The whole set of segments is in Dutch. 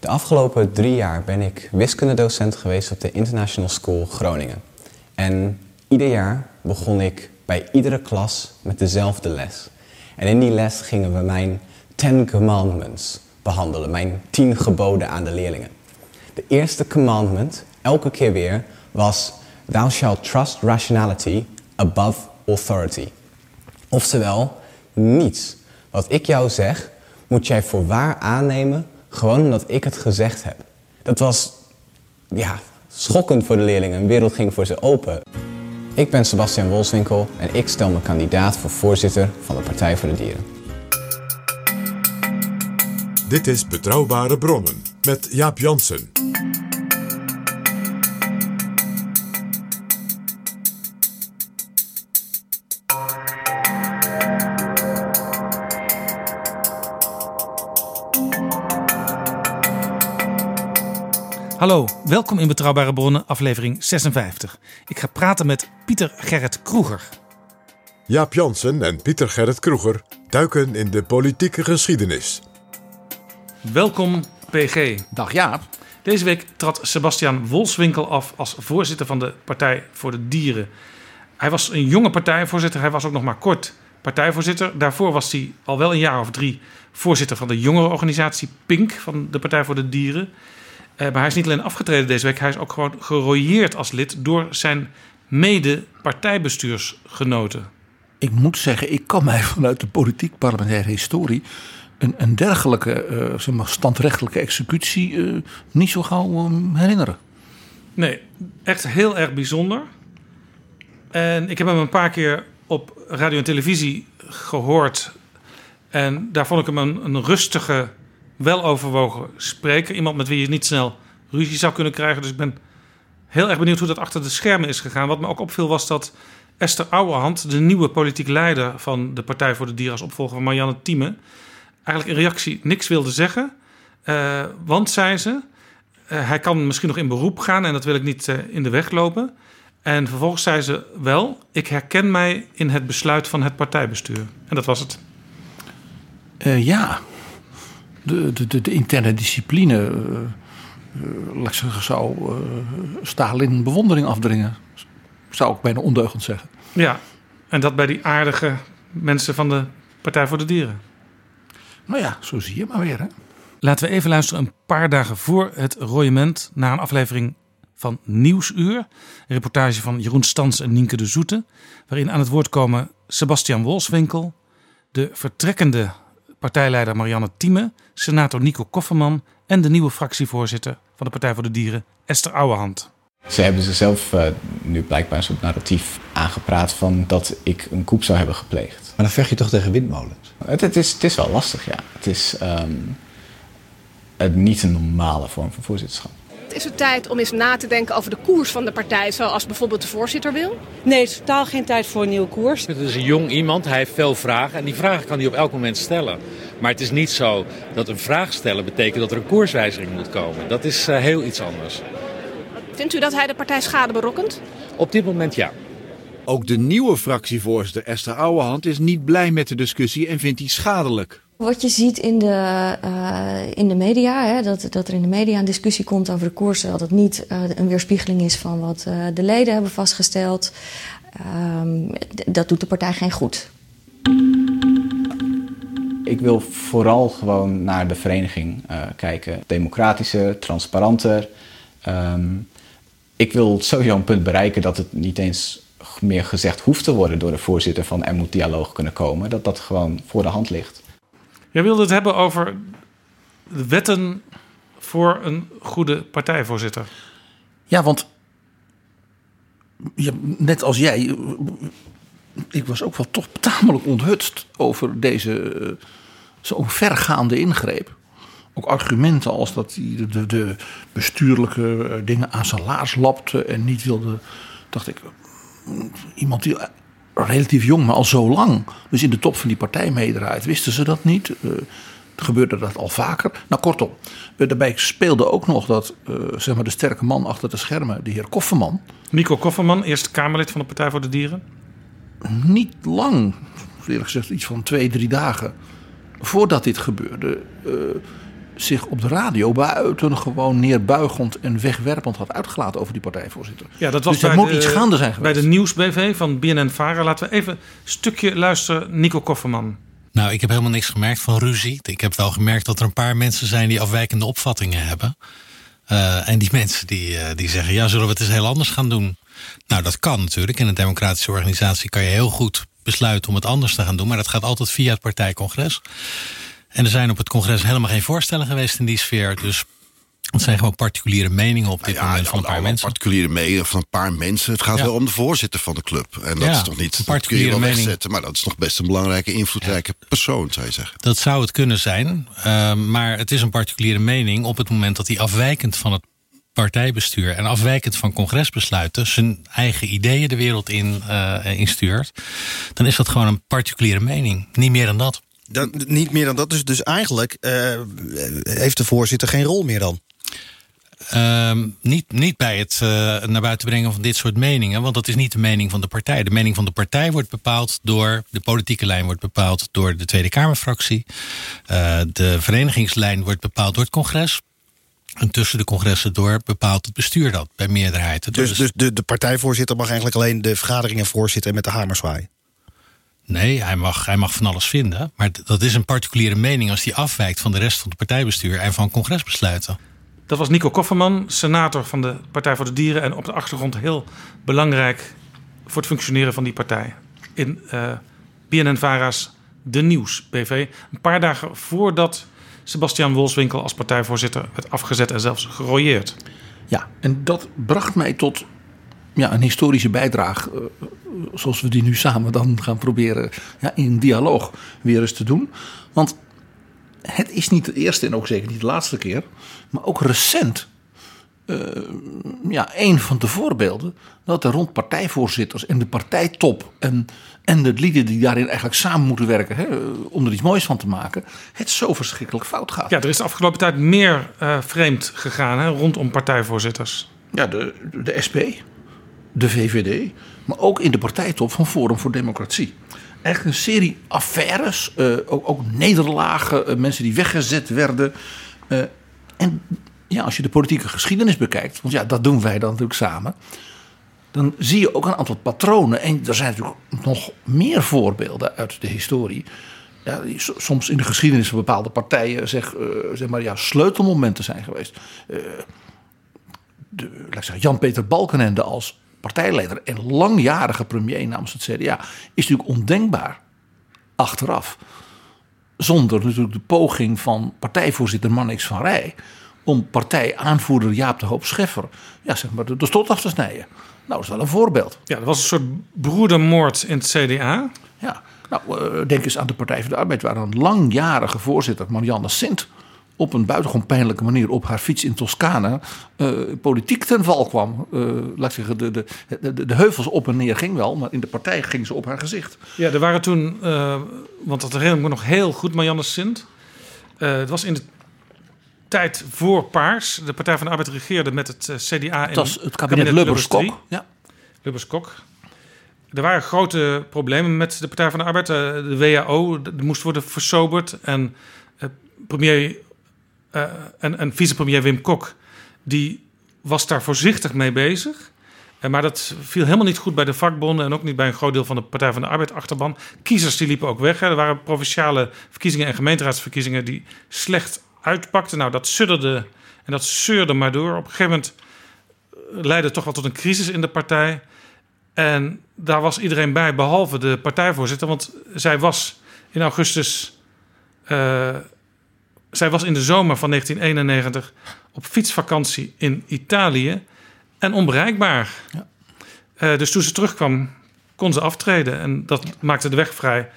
De afgelopen drie jaar ben ik wiskundedocent geweest op de International School Groningen. En ieder jaar begon ik bij iedere klas met dezelfde les. En in die les gingen we mijn Ten Commandments behandelen, mijn tien geboden aan de leerlingen. De eerste commandment, elke keer weer, was Thou shalt trust rationality above authority. Oftewel, niets wat ik jou zeg, moet jij voor waar aannemen, gewoon omdat ik het gezegd heb. Dat was, ja, schokkend voor de leerlingen. Een wereld ging voor ze open. Ik ben Sebastian Wolswinkel en ik stel me kandidaat voor voorzitter van de Partij voor de Dieren. Dit is Betrouwbare Bronnen met Jaap Jansen. Hallo, welkom in Betrouwbare Bronnen, aflevering 56. Ik ga praten met Pieter Gerrit Kroeger. Jaap Jansen en Pieter Gerrit Kroeger duiken in de politieke geschiedenis. Welkom, PG. Dag Jaap. Deze week trad Sebastian Wolswinkel af als voorzitter van de Partij voor de Dieren. Hij was een jonge partijvoorzitter, hij was ook nog maar kort partijvoorzitter. Daarvoor was hij al wel een jaar of drie voorzitter van de jongerenorganisatie Pink van de Partij voor de Dieren. Eh, maar hij is niet alleen afgetreden deze week, hij is ook gewoon gerooieerd als lid door zijn mede-partijbestuursgenoten. Ik moet zeggen, ik kan mij vanuit de politiek parlementaire historie een, een dergelijke eh, zeg maar, standrechtelijke executie eh, niet zo gauw herinneren. Nee, echt heel erg bijzonder. En ik heb hem een paar keer op radio en televisie gehoord. En daar vond ik hem een, een rustige, weloverwogen spreker. Iemand met wie je niet snel ruzie zou kunnen krijgen. Dus ik ben heel erg benieuwd hoe dat achter de schermen is gegaan. Wat me ook opviel was dat Esther Ouwehand, de nieuwe politiek leider van de Partij voor de Dieren als opvolger van Marianne Thieme, eigenlijk in reactie niks wilde zeggen. Eh, want, zei ze, eh, hij kan misschien nog in beroep gaan en dat wil ik niet eh, in de weg lopen. En vervolgens zei ze wel, ik herken mij in het besluit van het partijbestuur. En dat was het. Ja, de, de, de, interne discipline, eh, eh, laat ik zeggen, zou eh, Stalin bewondering afdringen. Zou ik bijna ondeugend zeggen. Ja, en dat bij die aardige mensen van de Partij voor de Dieren. Nou ja, zo zie je maar weer. Hè? Laten we even luisteren een paar dagen voor het royement naar een aflevering van Nieuwsuur. Een reportage van Jeroen Stans en Nienke de Zoete. Waarin aan het woord komen Sebastian Wolswinkel, de vertrekkende partijleider Marianne Thieme, senator Nico Kofferman en de nieuwe fractievoorzitter van de Partij voor de Dieren Esther Ouwehand. Ze hebben zichzelf eh, nu blijkbaar een soort narratief aangepraat van dat ik een koep zou hebben gepleegd. Maar dan vecht je toch tegen windmolens? Het, het, is, het is wel lastig, ja. Het is ehm, het niet een normale vorm van voorzitterschap. Is het tijd om eens na te denken over de koers van de partij, zoals bijvoorbeeld de voorzitter wil? Nee, het is totaal geen tijd voor een nieuwe koers. Het is een jong iemand, hij heeft veel vragen en die vragen kan hij op elk moment stellen. Maar het is niet zo dat een vraag stellen betekent dat er een koerswijziging moet komen. Dat is uh, heel iets anders. Vindt u dat hij de partij schade berokkent? Op dit moment ja. Ook de nieuwe fractievoorzitter Esther Ouwehand is niet blij met de discussie en vindt die schadelijk. Wat je ziet in de, uh, in de media, hè, dat, dat er in de media een discussie komt over de koersen, dat het niet uh, een weerspiegeling is van wat uh, de leden hebben vastgesteld. dat doet de partij geen goed. Ik wil vooral gewoon naar de vereniging kijken. Democratischer, transparanter. Um, ik wil sowieso een punt bereiken dat het niet eens meer gezegd hoeft te worden door de voorzitter van er moet dialoog kunnen komen. Dat dat gewoon voor de hand ligt. Jij wilde het hebben over wetten voor een goede partijvoorzitter. Ja, want net als jij, ik was ook wel toch tamelijk onthutst over deze uh, zo'n vergaande ingreep. Ook argumenten als dat hij de, de, bestuurlijke eh, dingen aan zijn laars lapte en niet wilde, dacht ik, iemand die relatief jong, maar al zo lang, dus in de top van die partij meedraait, wisten ze dat niet? Uh, gebeurde dat al vaker. Nou, kortom, uh, daarbij speelde ook nog dat uh, zeg maar de sterke man achter de schermen, de heer Kofferman. Nico Kofferman, eerste Kamerlid van de Partij voor de Dieren. Niet lang, eerlijk gezegd iets van twee, drie dagen voordat dit gebeurde, zich op de radio buitengewoon neerbuigend en wegwerpend had uitgelaten over die partijvoorzitter. Ja, dat was dus er moet iets gaande zijn geweest. Bij de nieuwsbv van BNN Vara. Laten we even een stukje luisteren, Nico Kofferman. Nou, ik heb helemaal niks gemerkt van ruzie. Ik heb wel gemerkt dat er een paar mensen zijn die afwijkende opvattingen hebben. Uh, en die mensen die, uh, die zeggen, ja, zullen we het eens heel anders gaan doen? Nou, dat kan natuurlijk. In een democratische organisatie kan je heel goed besluiten om het anders te gaan doen. Maar dat gaat altijd via het partijcongres. En er zijn op het congres helemaal geen voorstellen geweest in die sfeer. Dus het zijn gewoon particuliere meningen op dit ja, moment van een paar mensen. Particuliere meningen van een paar mensen. Het gaat Ja. wel om de voorzitter van de club. En dat Ja, is toch niet. een Dat kun je particuliere wel mening. wegzetten. Maar dat is nog best een belangrijke, invloedrijke persoon, zou je zeggen. Dat zou het kunnen zijn. Uh, maar het is een particuliere mening op het moment dat hij afwijkend van het partijbestuur en afwijkend van congresbesluiten zijn eigen ideeën de wereld in uh, instuurt. Dan is dat gewoon een particuliere mening. Niet meer dan dat. Niet meer dan dat. Dus, dus eigenlijk uh, heeft de voorzitter geen rol meer dan. Uh, niet, niet bij het uh, naar buiten brengen van dit soort meningen, want dat is niet de mening van de partij. De mening van de partij wordt bepaald door, de politieke lijn wordt bepaald door de Tweede Kamerfractie. Uh, de verenigingslijn wordt bepaald door het congres. En tussen de congressen door bepaalt het bestuur dat bij meerderheid. Dus, dus de, de partijvoorzitter mag eigenlijk alleen de vergaderingen voorzitten en met de hamer zwaaien? Nee, hij mag, hij mag van alles vinden. Maar dat is een particuliere mening als die afwijkt van de rest van het partijbestuur en van congresbesluiten. Dat was Nico Kofferman, senator van de Partij voor de Dieren. En op de achtergrond heel belangrijk voor het functioneren van die partij. In uh, BNN-Vara's De Nieuws BV. Een paar dagen voordat Sebastian Wolfswinkel als partijvoorzitter werd afgezet en zelfs gerooieerd. Ja, en dat bracht mij tot ja, een historische bijdrage. Uh, zoals we die nu samen dan gaan proberen ja, in dialoog weer eens te doen. Want het is niet de eerste en ook zeker niet de laatste keer. Maar ook recent. Uh, ja, een van de voorbeelden. Dat er rond partijvoorzitters en de partijtop. En, en de lieden die daarin eigenlijk samen moeten werken. Hè, om er iets moois van te maken. Het zo verschrikkelijk fout gaat. Ja, er is de afgelopen tijd meer uh, vreemd gegaan hè, rondom partijvoorzitters. Ja, de, de SP, de VVD. Maar ook in de partijtop van Forum voor Democratie echt een serie affaires, uh, ook, ook, nederlagen, uh, mensen die weggezet werden. Uh, en ja, als je de politieke geschiedenis bekijkt, want ja, dat doen wij dan natuurlijk samen, dan zie je ook een aantal patronen. En er zijn natuurlijk nog meer voorbeelden uit de historie. Ja, die soms in de geschiedenis van bepaalde partijen zeg, zeg maar, ja, sleutelmomenten zijn geweest. Laat ik zeggen, Jan-Peter Balkenende als partijleider en langjarige premier namens het CDA is natuurlijk ondenkbaar achteraf. Zonder natuurlijk de poging van partijvoorzitter Mannix van Rij om partijaanvoerder Jaap de Hoop Scheffer ja, zeg maar, de, de stot af te snijden. Nou, dat is wel een voorbeeld. Ja, dat was een soort broedermoord in het CDA. Ja, nou, denk eens aan de Partij voor de Arbeid, waar een langjarige voorzitter, Marianne Sint, op een buitengewoon pijnlijke manier op haar fiets in Toscane uh, politiek ten val kwam. Uh, laat ik zeggen, de, de, de, de, heuvels op en neer ging wel, maar in de partij ging ze op haar gezicht. Ja, er waren toen, uh, want dat herinner ik me nog heel goed, Marianne Sint. het was in de tijd voor Paars. De Partij van de Arbeid regeerde met het CDA. Het was het kabinet, kabinet Lubbers-Kok. Ja. Lubbers-Kok. Er waren grote problemen met de Partij van de Arbeid. De WHO moest worden versoberd en premier uh, en, en vicepremier Wim Kok, die was daar voorzichtig mee bezig. Eh, maar dat viel helemaal niet goed bij de vakbonden en ook niet bij een groot deel van de Partij van de Arbeid achterban. Kiezers die liepen ook weg. Hè. Er waren provinciale verkiezingen en gemeenteraadsverkiezingen die slecht uitpakten. Nou, dat sudderde en dat zeurde maar door. Op een gegeven moment leidde het toch wel tot een crisis in de partij. En daar was iedereen bij, behalve de partijvoorzitter. Want zij was in augustus. eh, zij was in de zomer van 1991 op fietsvakantie in Italië en onbereikbaar. Eh, dus toen ze terugkwam, kon ze aftreden. En dat maakte de weg vrij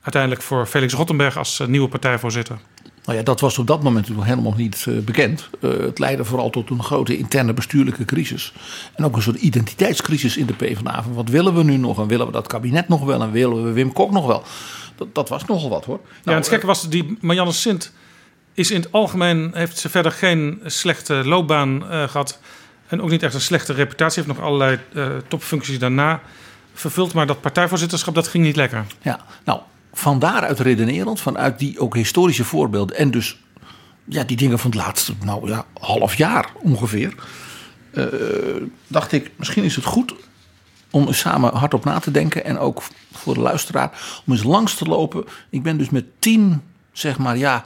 uiteindelijk voor Felix Rottenberg als eh, nieuwe partijvoorzitter. Nou ja, dat was op dat moment nog helemaal niet eh, bekend. Het leidde vooral tot een grote interne bestuurlijke crisis. En ook een soort identiteitscrisis in de PvdA. Van wat willen we nu nog? En willen we dat kabinet nog wel? En willen we Wim Kok nog wel? Dat, dat was nogal wat hoor. ja, Nou, het gekke was, die Marianne Sint is in het algemeen... heeft ze verder geen slechte loopbaan eh, gehad... en ook niet echt een slechte reputatie. Heeft nog allerlei eh, topfuncties daarna vervuld. Maar dat partijvoorzitterschap, dat ging niet lekker. Ja, nou, van daaruit redenerend, vanuit die ook historische voorbeelden en dus ja, die dingen van het laatste, nou ja, half jaar ongeveer, eh, dacht ik, misschien is het goed om samen hardop na te denken en ook voor de luisteraar om eens langs te lopen. Ik ben dus met tien, zeg maar, ja,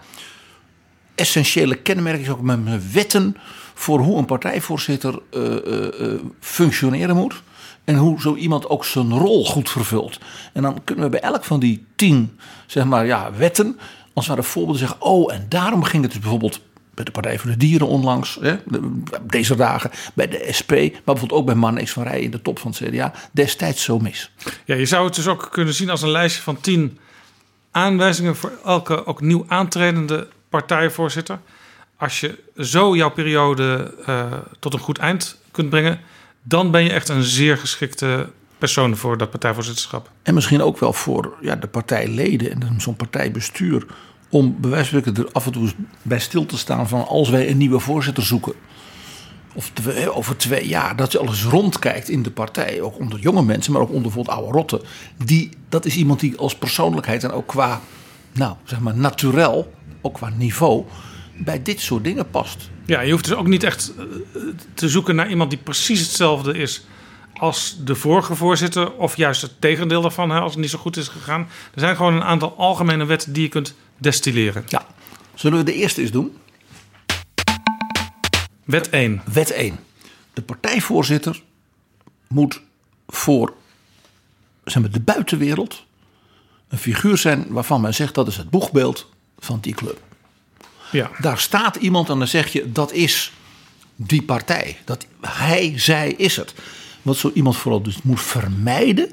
essentiële kenmerken, ook met wetten voor hoe een partijvoorzitter eh, eh, eh, functioneren moet. En hoe zo iemand ook zijn rol goed vervult. En dan kunnen we bij elk van die tien zeg maar, ja, wetten, als we de voorbeelden zeggen, oh, en daarom ging het dus bijvoorbeeld bij de Partij voor de Dieren onlangs, hè, de- deze dagen, bij de SP, maar bijvoorbeeld ook bij Marnix van Rij in de top van het CDA, destijds zo mis. Ja, je zou het dus ook kunnen zien als een lijstje van tien aanwijzingen voor elke ook nieuw aantredende partijvoorzitter. Als je zo jouw periode eh, tot een goed eind kunt brengen, dan ben je echt een zeer geschikte persoon voor dat partijvoorzitterschap. En misschien ook wel voor ja, de partijleden en zo'n partijbestuur. Om spreken er af en toe bij stil te staan van als wij een nieuwe voorzitter zoeken. Of twee- over twee jaar, dat je alles rondkijkt in de partij. Ook onder jonge mensen, maar ook onder bijvoorbeeld oude rotten. Die, dat is iemand die als persoonlijkheid en ook qua, nou zeg maar, naturel, ook qua niveau, bij dit soort dingen past. Ja, je hoeft dus ook niet echt eh, te zoeken naar iemand die precies hetzelfde is als de vorige voorzitter, of juist het tegendeel daarvan, hè, als het niet zo goed is gegaan. Er zijn gewoon een aantal algemene wetten die je kunt destilleren. Ja. Zullen we de eerste eens doen? Wet 1. Wet 1. De partijvoorzitter moet voor zeg maar, de buitenwereld een figuur zijn waarvan men zegt dat is het boegbeeld van die club. Ja. Daar staat iemand en dan zeg je dat is die partij. Dat hij, zij is het. Wat zo iemand vooral dus moet vermijden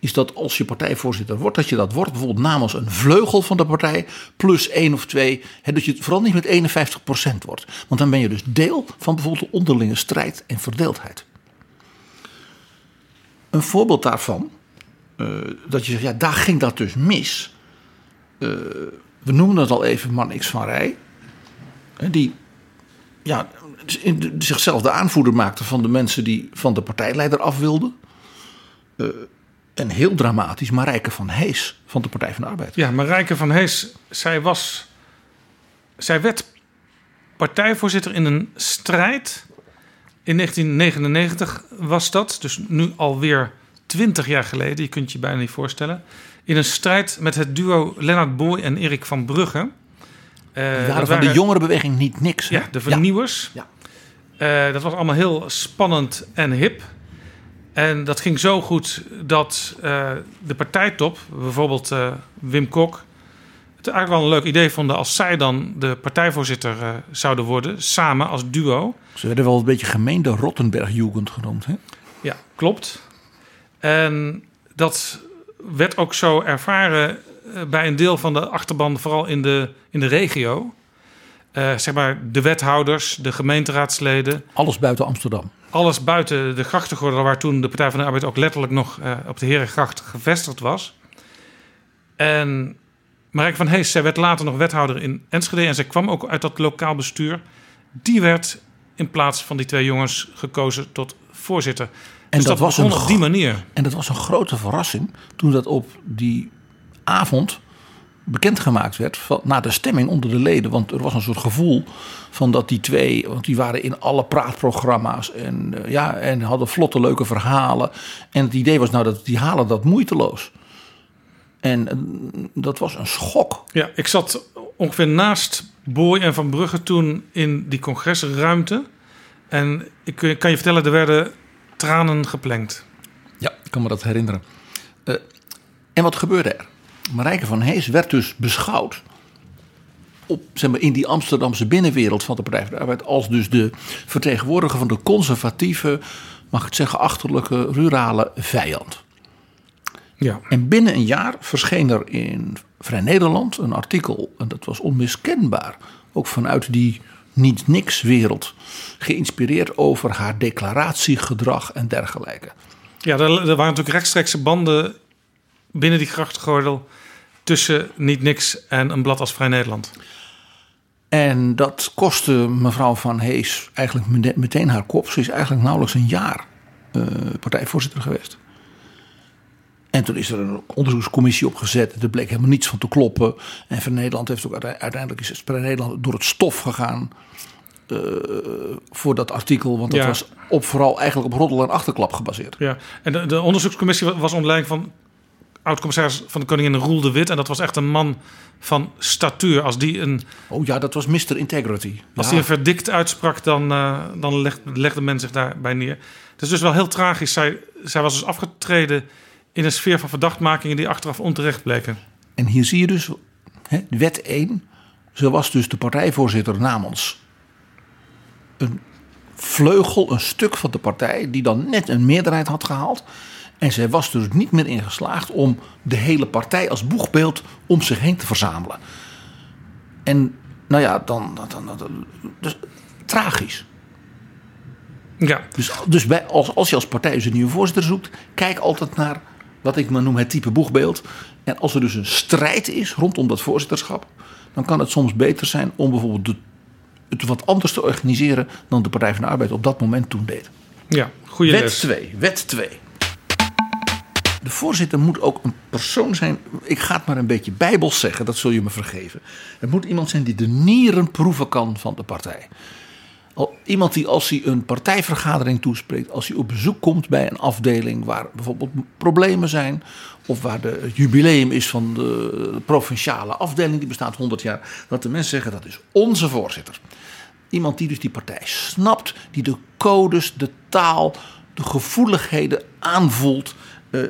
is dat als je partijvoorzitter wordt, dat je dat wordt bijvoorbeeld namens een vleugel van de partij plus één of twee. Hè, dat je het vooral niet met 51% wordt. Want dan ben je dus deel van bijvoorbeeld de onderlinge strijd en verdeeldheid. Een voorbeeld daarvan, eh, dat je zegt, ja, daar ging dat dus mis. Eh, we noemen het al even man X van Rij. Die ja, in- zichzelf de aanvoerder maakte van de mensen die van de partijleider af wilden. Eh, en heel dramatisch, Marijke van Hees van de Partij van de Arbeid. Ja, Marijke van Hees, zij was. Zij werd partijvoorzitter in een strijd. In 1999 was dat, dus nu alweer 20 jaar geleden. Je kunt je bijna niet voorstellen. In een strijd met het duo Lennart Boy en Erik van Brugge. Eh, Die dat waren van de jongerenbeweging niet niks. hè? Ja, de vernieuwers. Ja. Eh, dat was allemaal heel spannend en hip. En dat ging zo goed dat eh, de partijtop, bijvoorbeeld eh, Wim Kok, het eigenlijk wel een leuk idee vonden als zij dan de partijvoorzitter eh, zouden worden, samen als duo. Ze werden wel een beetje gemeen de Rottenberg-jugend genoemd. Hè? Ja, klopt. En dat werd ook zo ervaren eh, bij een deel van de achterban, vooral in de, in de regio. Eh, zeg maar de wethouders, de gemeenteraadsleden. Alles buiten Amsterdam. Alles buiten de grachtengordel, waar toen de Partij van de Arbeid ook letterlijk nog eh, op de Herengracht gevestigd was. En Marijke van Hees, zij werd later nog wethouder in Enschede en zij kwam ook uit dat lokaal bestuur. Die werd in plaats van die twee jongens gekozen tot voorzitter. En dus dat, was een op die manier. En dat was een grote verrassing toen dat op die avond bekendgemaakt werd van, na de stemming onder de leden. Want er was een soort gevoel van dat die twee, want die waren in alle praatprogramma's en, eh, ja, en hadden vlotte leuke verhalen. En het idee was nou dat die halen dat moeiteloos. En eh, dat was een schok. Ja, ik zat ongeveer naast Boy en Van Brugge toen in die congresruimte. En ik kan je vertellen, er werden tranen geplengd. Ja, ik kan me dat herinneren. Uh, en wat gebeurde er? Marijke van Hees werd dus beschouwd op, zeg maar, in die Amsterdamse binnenwereld van de Partij van de Arbeid als dus de vertegenwoordiger van de conservatieve, mag ik het zeggen, achterlijke rurale vijand. Ja. En binnen een jaar verscheen er in Vrij Nederland een artikel, en dat was onmiskenbaar, ook vanuit die niet-niks wereld, geïnspireerd over haar declaratiegedrag en dergelijke. Ja, er, er waren natuurlijk rechtstreekse banden binnen die grachtgordel tussen niet niks en een blad als Vrij Nederland. En dat kostte mevrouw Van Hees eigenlijk meteen haar kop. Ze is eigenlijk nauwelijks een jaar uh, partijvoorzitter geweest. En toen is er een onderzoekscommissie opgezet. Er bleek helemaal niets van te kloppen. En Vrij Nederland heeft ook uiteindelijk is Vrij Nederland door het stof gegaan. Uh, voor dat artikel. Want dat Ja. was op, vooral eigenlijk op roddel en achterklap gebaseerd. Ja, en de, de onderzoekscommissie was onder leiding van oud-commissaris van de Koningin Roel de Wit. En dat was echt een man van statuur. Als die een, Oh ja, dat was Mr. Integrity. als Ja. die een verdict uitspraak, dan, eh, dan leg- legde men zich daarbij neer. Het is dus wel heel tragisch. Zij, zij was dus afgetreden in een sfeer van verdachtmakingen die achteraf onterecht bleken. En hier zie je dus hè, wet 1. Ze was dus de partijvoorzitter namens een vleugel, een stuk van de partij, die dan net een meerderheid had gehaald. En zij was dus niet meer in geslaagd om de hele partij als boegbeeld om zich heen te verzamelen. En nou ja, dan. dan, dan, dan- dus, tragisch. Ja. Dus, dus bij, als, als je als partij dus een nieuwe voorzitter zoekt, kijk altijd naar wat ik maar noem het type boegbeeld. En als er dus een strijd is rondom dat voorzitterschap, dan kan het soms beter zijn om bijvoorbeeld de, het wat anders te organiseren dan de Partij van de Arbeid op dat moment toen deed. Ja, goede Wet les. 2, wet 2. De voorzitter moet ook een persoon zijn. Ik ga het maar een beetje bijbels zeggen, dat zul je me vergeven. Het moet iemand zijn die de nieren proeven kan van de partij. Iemand die als hij een partijvergadering toespreekt, als hij op bezoek komt bij een afdeling waar bijvoorbeeld problemen zijn, of waar de, het jubileum is van de provinciale afdeling, die bestaat 100 jaar, dat de mensen zeggen dat is onze voorzitter. Iemand die dus die partij snapt, die de codes, de taal, de gevoeligheden aanvoelt, eh,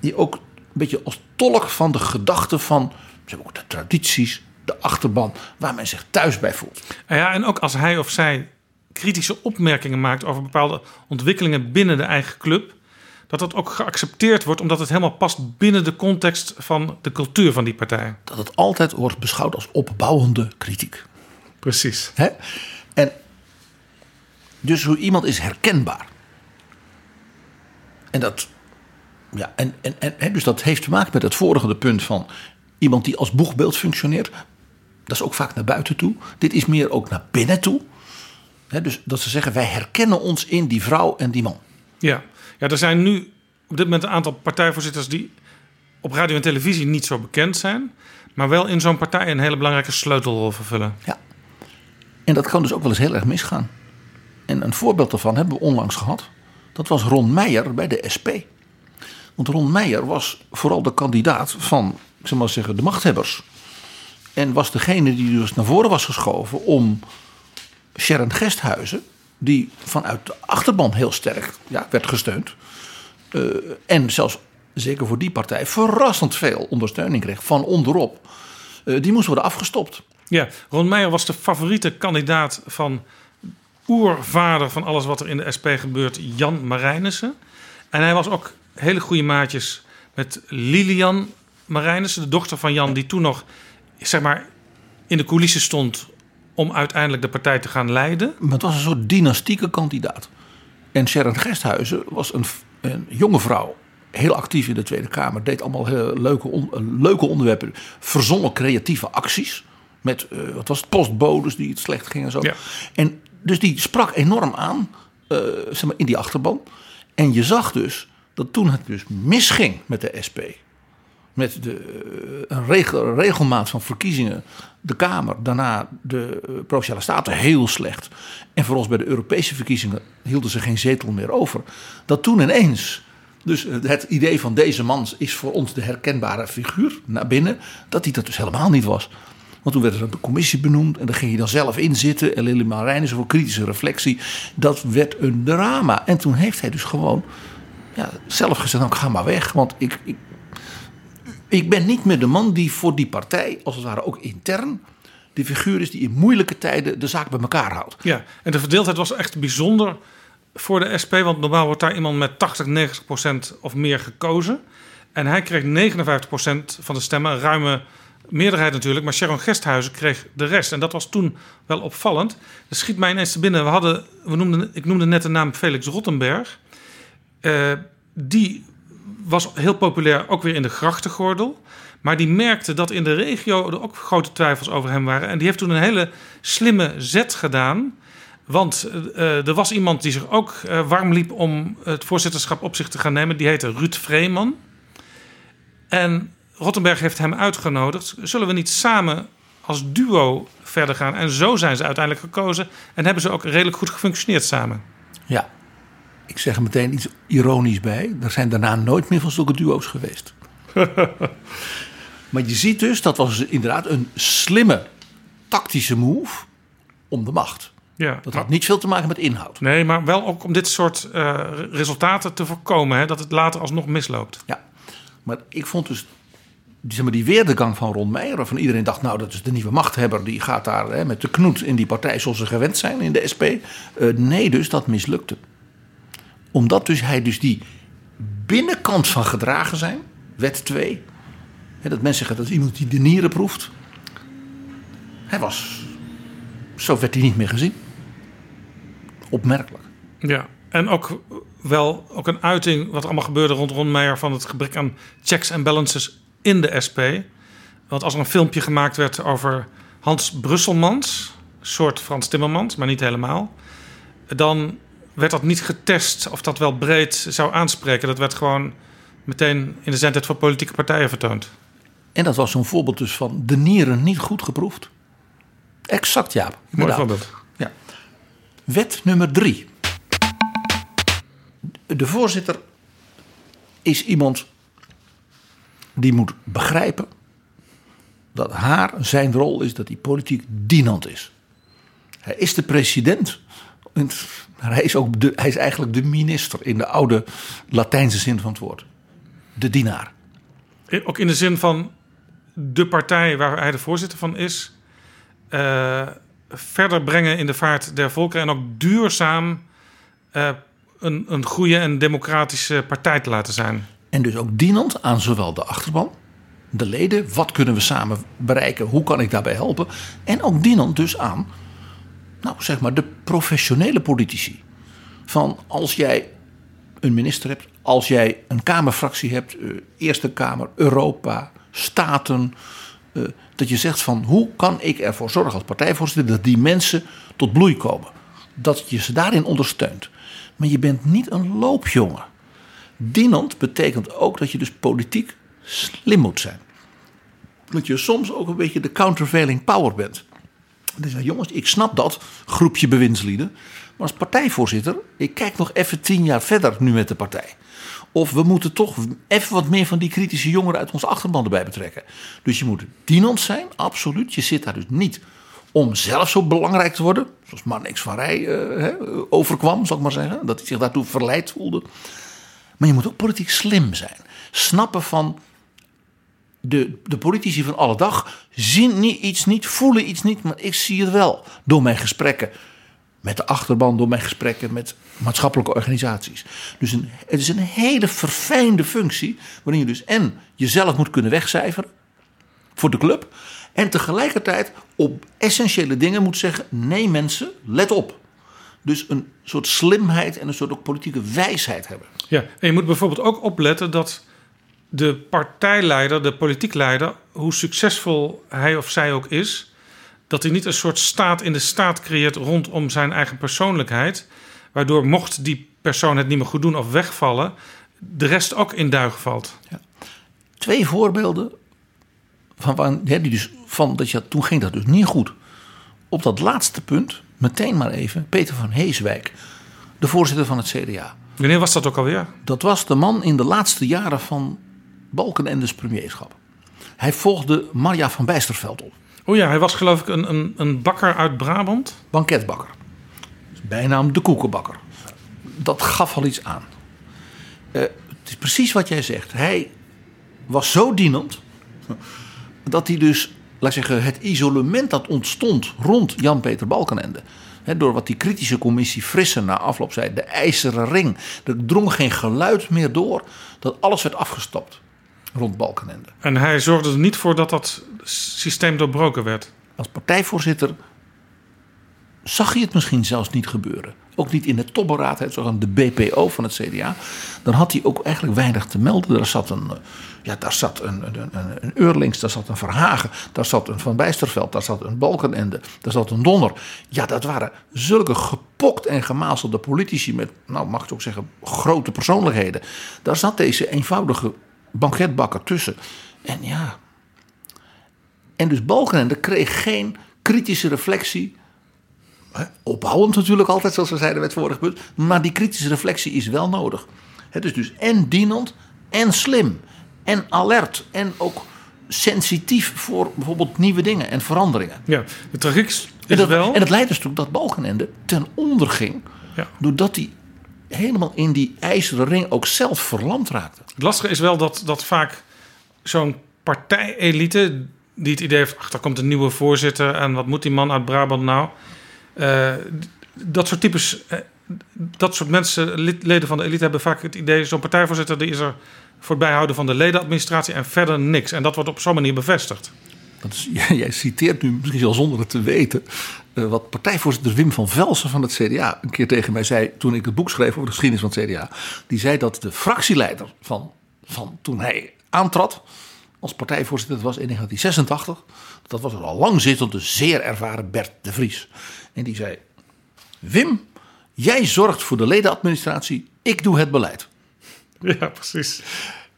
die ook een beetje als tolk van de gedachten van maar ook de tradities, de achterban, waar men zich thuis bij voelt. Ja, en ook als hij of zij kritische opmerkingen maakt over bepaalde ontwikkelingen binnen de eigen club, dat dat ook geaccepteerd wordt, omdat het helemaal past binnen de context van de cultuur van die partij. Dat het altijd wordt beschouwd als opbouwende kritiek. Precies. Hè? En dus hoe iemand is herkenbaar. En dat, ja, en, en, en, dus dat heeft te maken met het vorige punt van iemand die als boegbeeld functioneert. Dat is ook vaak naar buiten toe. Dit is meer ook naar binnen toe. Dus dat ze zeggen, wij herkennen ons in die vrouw en die man. Ja. ja, er zijn nu op dit moment een aantal partijvoorzitters die op radio en televisie niet zo bekend zijn, maar wel in zo'n partij een hele belangrijke sleutelrol vervullen. En dat kan dus ook wel eens heel erg misgaan. En een voorbeeld daarvan hebben we onlangs gehad. Dat was Ron Meijer bij de SP. Want Ron Meijer was vooral de kandidaat van, ik zal maar zeggen, de machthebbers. En was degene die dus naar voren was geschoven om Sharon Gesthuizen, die vanuit de achterban heel sterk ja, werd gesteund. eh, en zelfs zeker voor die partij verrassend veel ondersteuning kreeg van onderop. eh, die moest worden afgestopt. Ja, Ron Meijer was de favoriete kandidaat van oervader van alles wat er in de SP gebeurt, Jan Marijnissen. En hij was ook hele goede maatjes met Lilian Marijnissen, de dochter van Jan, die toen nog zeg maar, in de coulissen stond om uiteindelijk de partij te gaan leiden. Maar het was een soort dynastieke kandidaat. En Sharon Gesthuizen was een, een jonge vrouw. Heel actief in de Tweede Kamer. Deed allemaal heel leuke, on- eh, leuke onderwerpen. Verzonnen creatieve acties. Met, eh, wat was het, postbodes die het slecht gingen en zo. En dus die sprak enorm aan. eh, zeg maar, in die achterban. En je zag dus dat toen het dus misging met de SP. Met de, eh, een regel, regelmaat van verkiezingen, de Kamer, daarna de uh, Provinciale Staten heel slecht. En voor ons bij de Europese verkiezingen hielden ze geen zetel meer over. Dat toen ineens, dus het idee van deze man is voor ons de herkenbare figuur naar binnen, dat die dat dus helemaal niet was. Want toen werd er een commissie benoemd en daar ging je dan zelf in zitten. En Lili Marijn voor kritische reflectie. Dat werd een drama. En toen heeft hij dus gewoon ja, zelf gezegd, nou, ga maar weg. Want ik, ik, ik ben niet meer de man die voor die partij, als het ware ook intern, de figuur is die in moeilijke tijden de zaak bij elkaar houdt. Ja, en de verdeeldheid was echt bijzonder voor de SP. Want normaal wordt daar iemand met 80, 90 procent of meer gekozen. En hij kreeg 59 procent van de stemmen, een ruime meerderheid natuurlijk. Maar Sharon Gesthuizen kreeg de rest. En dat was toen wel opvallend. Er schiet mij ineens te binnen. We hadden, we noemden, ik noemde net de naam Felix Rottenberg. Uh, die was heel populair ook weer in de grachtengordel. Maar die merkte dat in de regio er ook grote twijfels over hem waren. En die heeft toen een hele slimme zet gedaan. Want uh, er was iemand die zich ook uh, warm liep om het voorzitterschap op zich te gaan nemen. Die heette Ruud Vreeman. En Rottenberg heeft hem uitgenodigd. Zullen we niet samen als duo verder gaan? En zo zijn ze uiteindelijk gekozen. En hebben ze ook redelijk goed gefunctioneerd samen. Ja, ik zeg er meteen iets ironisch bij. Er zijn daarna nooit meer van zulke duo's geweest. maar je ziet dus, dat was inderdaad een slimme tactische move om de macht. Ja, dat had niet veel te maken met inhoud. Nee, maar wel ook om dit soort uh, resultaten te voorkomen. Hè, dat het later alsnog misloopt. Ja, maar ik vond dus zeg maar, die weerdegang van Ron Meijer... waarvan iedereen dacht, nou, dat is de nieuwe machthebber... die gaat daar hè, met de knoet in die partij zoals ze gewend zijn in de SP. Uh, nee, dus dat mislukte omdat dus hij dus die binnenkant van gedragen zijn, wet 2. Hè, dat mensen zeggen dat iemand die de nieren proeft. Hij was, zo werd hij niet meer gezien. Opmerkelijk. Ja, en ook wel ook een uiting wat allemaal gebeurde rond Ron Meijer van het gebrek aan checks en balances in de SP. Want als er een filmpje gemaakt werd over Hans Brusselmans, soort Frans Timmermans, maar niet helemaal, dan werd dat niet getest of dat wel breed zou aanspreken. Dat werd gewoon meteen in de zendheid van politieke partijen vertoond. En dat was zo'n voorbeeld dus van de nieren niet goed geproefd. Exact, ja. Mooi voorbeeld. Ja. Wet nummer drie. De voorzitter is iemand die moet begrijpen dat haar, zijn rol is dat hij politiek dienend is. Hij is de president hij is, ook de, hij is eigenlijk de minister in de oude Latijnse zin van het woord. De dienaar. Ook in de zin van de partij waar hij de voorzitter van is. Uh, verder brengen in de vaart der volken. En ook duurzaam uh, een, een goede en democratische partij te laten zijn. En dus ook dienend aan zowel de achterban, de leden. Wat kunnen we samen bereiken? Hoe kan ik daarbij helpen? En ook dienend dus aan nou zeg maar, de professionele politici. Van als jij een minister hebt, als jij een Kamerfractie hebt, uh, Eerste Kamer, Europa, Staten. Uh, dat je zegt van hoe kan ik ervoor zorgen als partijvoorzitter dat die mensen tot bloei komen. Dat je ze daarin ondersteunt. Maar je bent niet een loopjongen. Dienend betekent ook dat je dus politiek slim moet zijn. Dat je soms ook een beetje de countervailing power bent. Dus jongens, ik snap dat, groepje bewindslieden. Maar als partijvoorzitter, ik kijk nog even tien jaar verder nu met de partij. Of we moeten toch even wat meer van die kritische jongeren uit onze achterban erbij betrekken. Dus je moet dienend zijn, absoluut. Je zit daar dus niet om zelf zo belangrijk te worden. Zoals Marnix van Rij uh, overkwam, zal ik maar zeggen. Dat hij zich daartoe verleid voelde. Maar je moet ook politiek slim zijn. Snappen van de, de politici van alle dag zien niet, iets niet, voelen iets niet, maar ik zie het wel door mijn gesprekken met de achterban, door mijn gesprekken met maatschappelijke organisaties. Dus een, het is een hele verfijnde functie, waarin je dus en jezelf moet kunnen wegcijferen voor de club, en tegelijkertijd op essentiële dingen moet zeggen: nee, mensen, let op. Dus een soort slimheid en een soort ook politieke wijsheid hebben. Ja, en je moet bijvoorbeeld ook opletten dat de partijleider, de politiek leider, hoe succesvol hij of zij ook is, dat hij niet een soort staat in de staat creëert rondom zijn eigen persoonlijkheid, waardoor mocht die persoon het niet meer goed doen of wegvallen, de rest ook in duigen valt. Ja. twee voorbeelden van, van, hè, die dus, van dat je, toen ging dat dus niet goed. Op dat laatste punt, meteen maar even, Peter van Heeswijk, de voorzitter van het CDA. Wanneer was dat ook alweer? Dat was de man in de laatste jaren van Balkenendes premierschap. Hij volgde Marja van Bijsterveld op. Oh ja, hij was geloof ik een, een, een bakker uit Brabant. Banketbakker. Bijnaam de koekenbakker. Dat gaf al iets aan. Eh, het is precies wat jij zegt. Hij was zo dienend dat hij dus, laat ik zeggen, het isolement dat ontstond rond Jan-Peter Balkenende. Door wat die kritische commissie Frissen na afloop zei, de ijzeren ring. Er drong geen geluid meer door dat alles werd afgestapt rond Balkenende. En hij zorgde er niet voor dat dat systeem doorbroken werd. Als partijvoorzitter zag je het misschien zelfs niet gebeuren. Ook niet in de topberaad, zogenaamde BPO van het CDA. Dan had hij ook eigenlijk weinig te melden. Daar zat een, eh, ja, daar zat een, een, een, een Eurlings, daar zat een Verhagen, daar zat een Van Bijsterveld, daar zat een Balkenende, daar zat een Donner. Ja, dat waren zulke gepokt en gemazelde politici met, nou mag ik ook zeggen, grote persoonlijkheden. Daar zat deze eenvoudige banketbakker tussen. En ja. En dus Balkenende kreeg geen kritische reflectie. Opbouwend natuurlijk altijd, zoals we zeiden met het vorige punt. Maar die kritische reflectie is wel nodig. Het is dus en dienend en slim. En alert. En ook sensitief voor bijvoorbeeld nieuwe dingen en veranderingen. Ja, de tragiek is en dat, wel... En het leidt dus toe dat Balkenende ten onder ging. Ja. Doordat hij helemaal in die ijzeren ring ook zelf verlamd raakte. Het lastige is wel dat, dat vaak zo'n partijelite... die het idee heeft, ach, daar komt een nieuwe voorzitter... en wat moet die man uit Brabant nou... Uh, dat soort types, uh, dat soort mensen, lid, leden van de elite, hebben vaak het idee: zo'n partijvoorzitter die is er voor het bijhouden van de ledenadministratie en verder niks. En dat wordt op zo'n manier bevestigd. Dat is, jij citeert nu misschien wel zonder het te weten. Uh, wat partijvoorzitter Wim van Velsen van het CDA een keer tegen mij zei. toen ik het boek schreef over de geschiedenis van het CDA. Die zei dat de fractieleider van, van toen hij aantrad. als partijvoorzitter, dat was in 1986. Dat was al lang zittende, zeer ervaren Bert de Vries. En die zei: Wim, jij zorgt voor de ledenadministratie, ik doe het beleid. Ja, precies.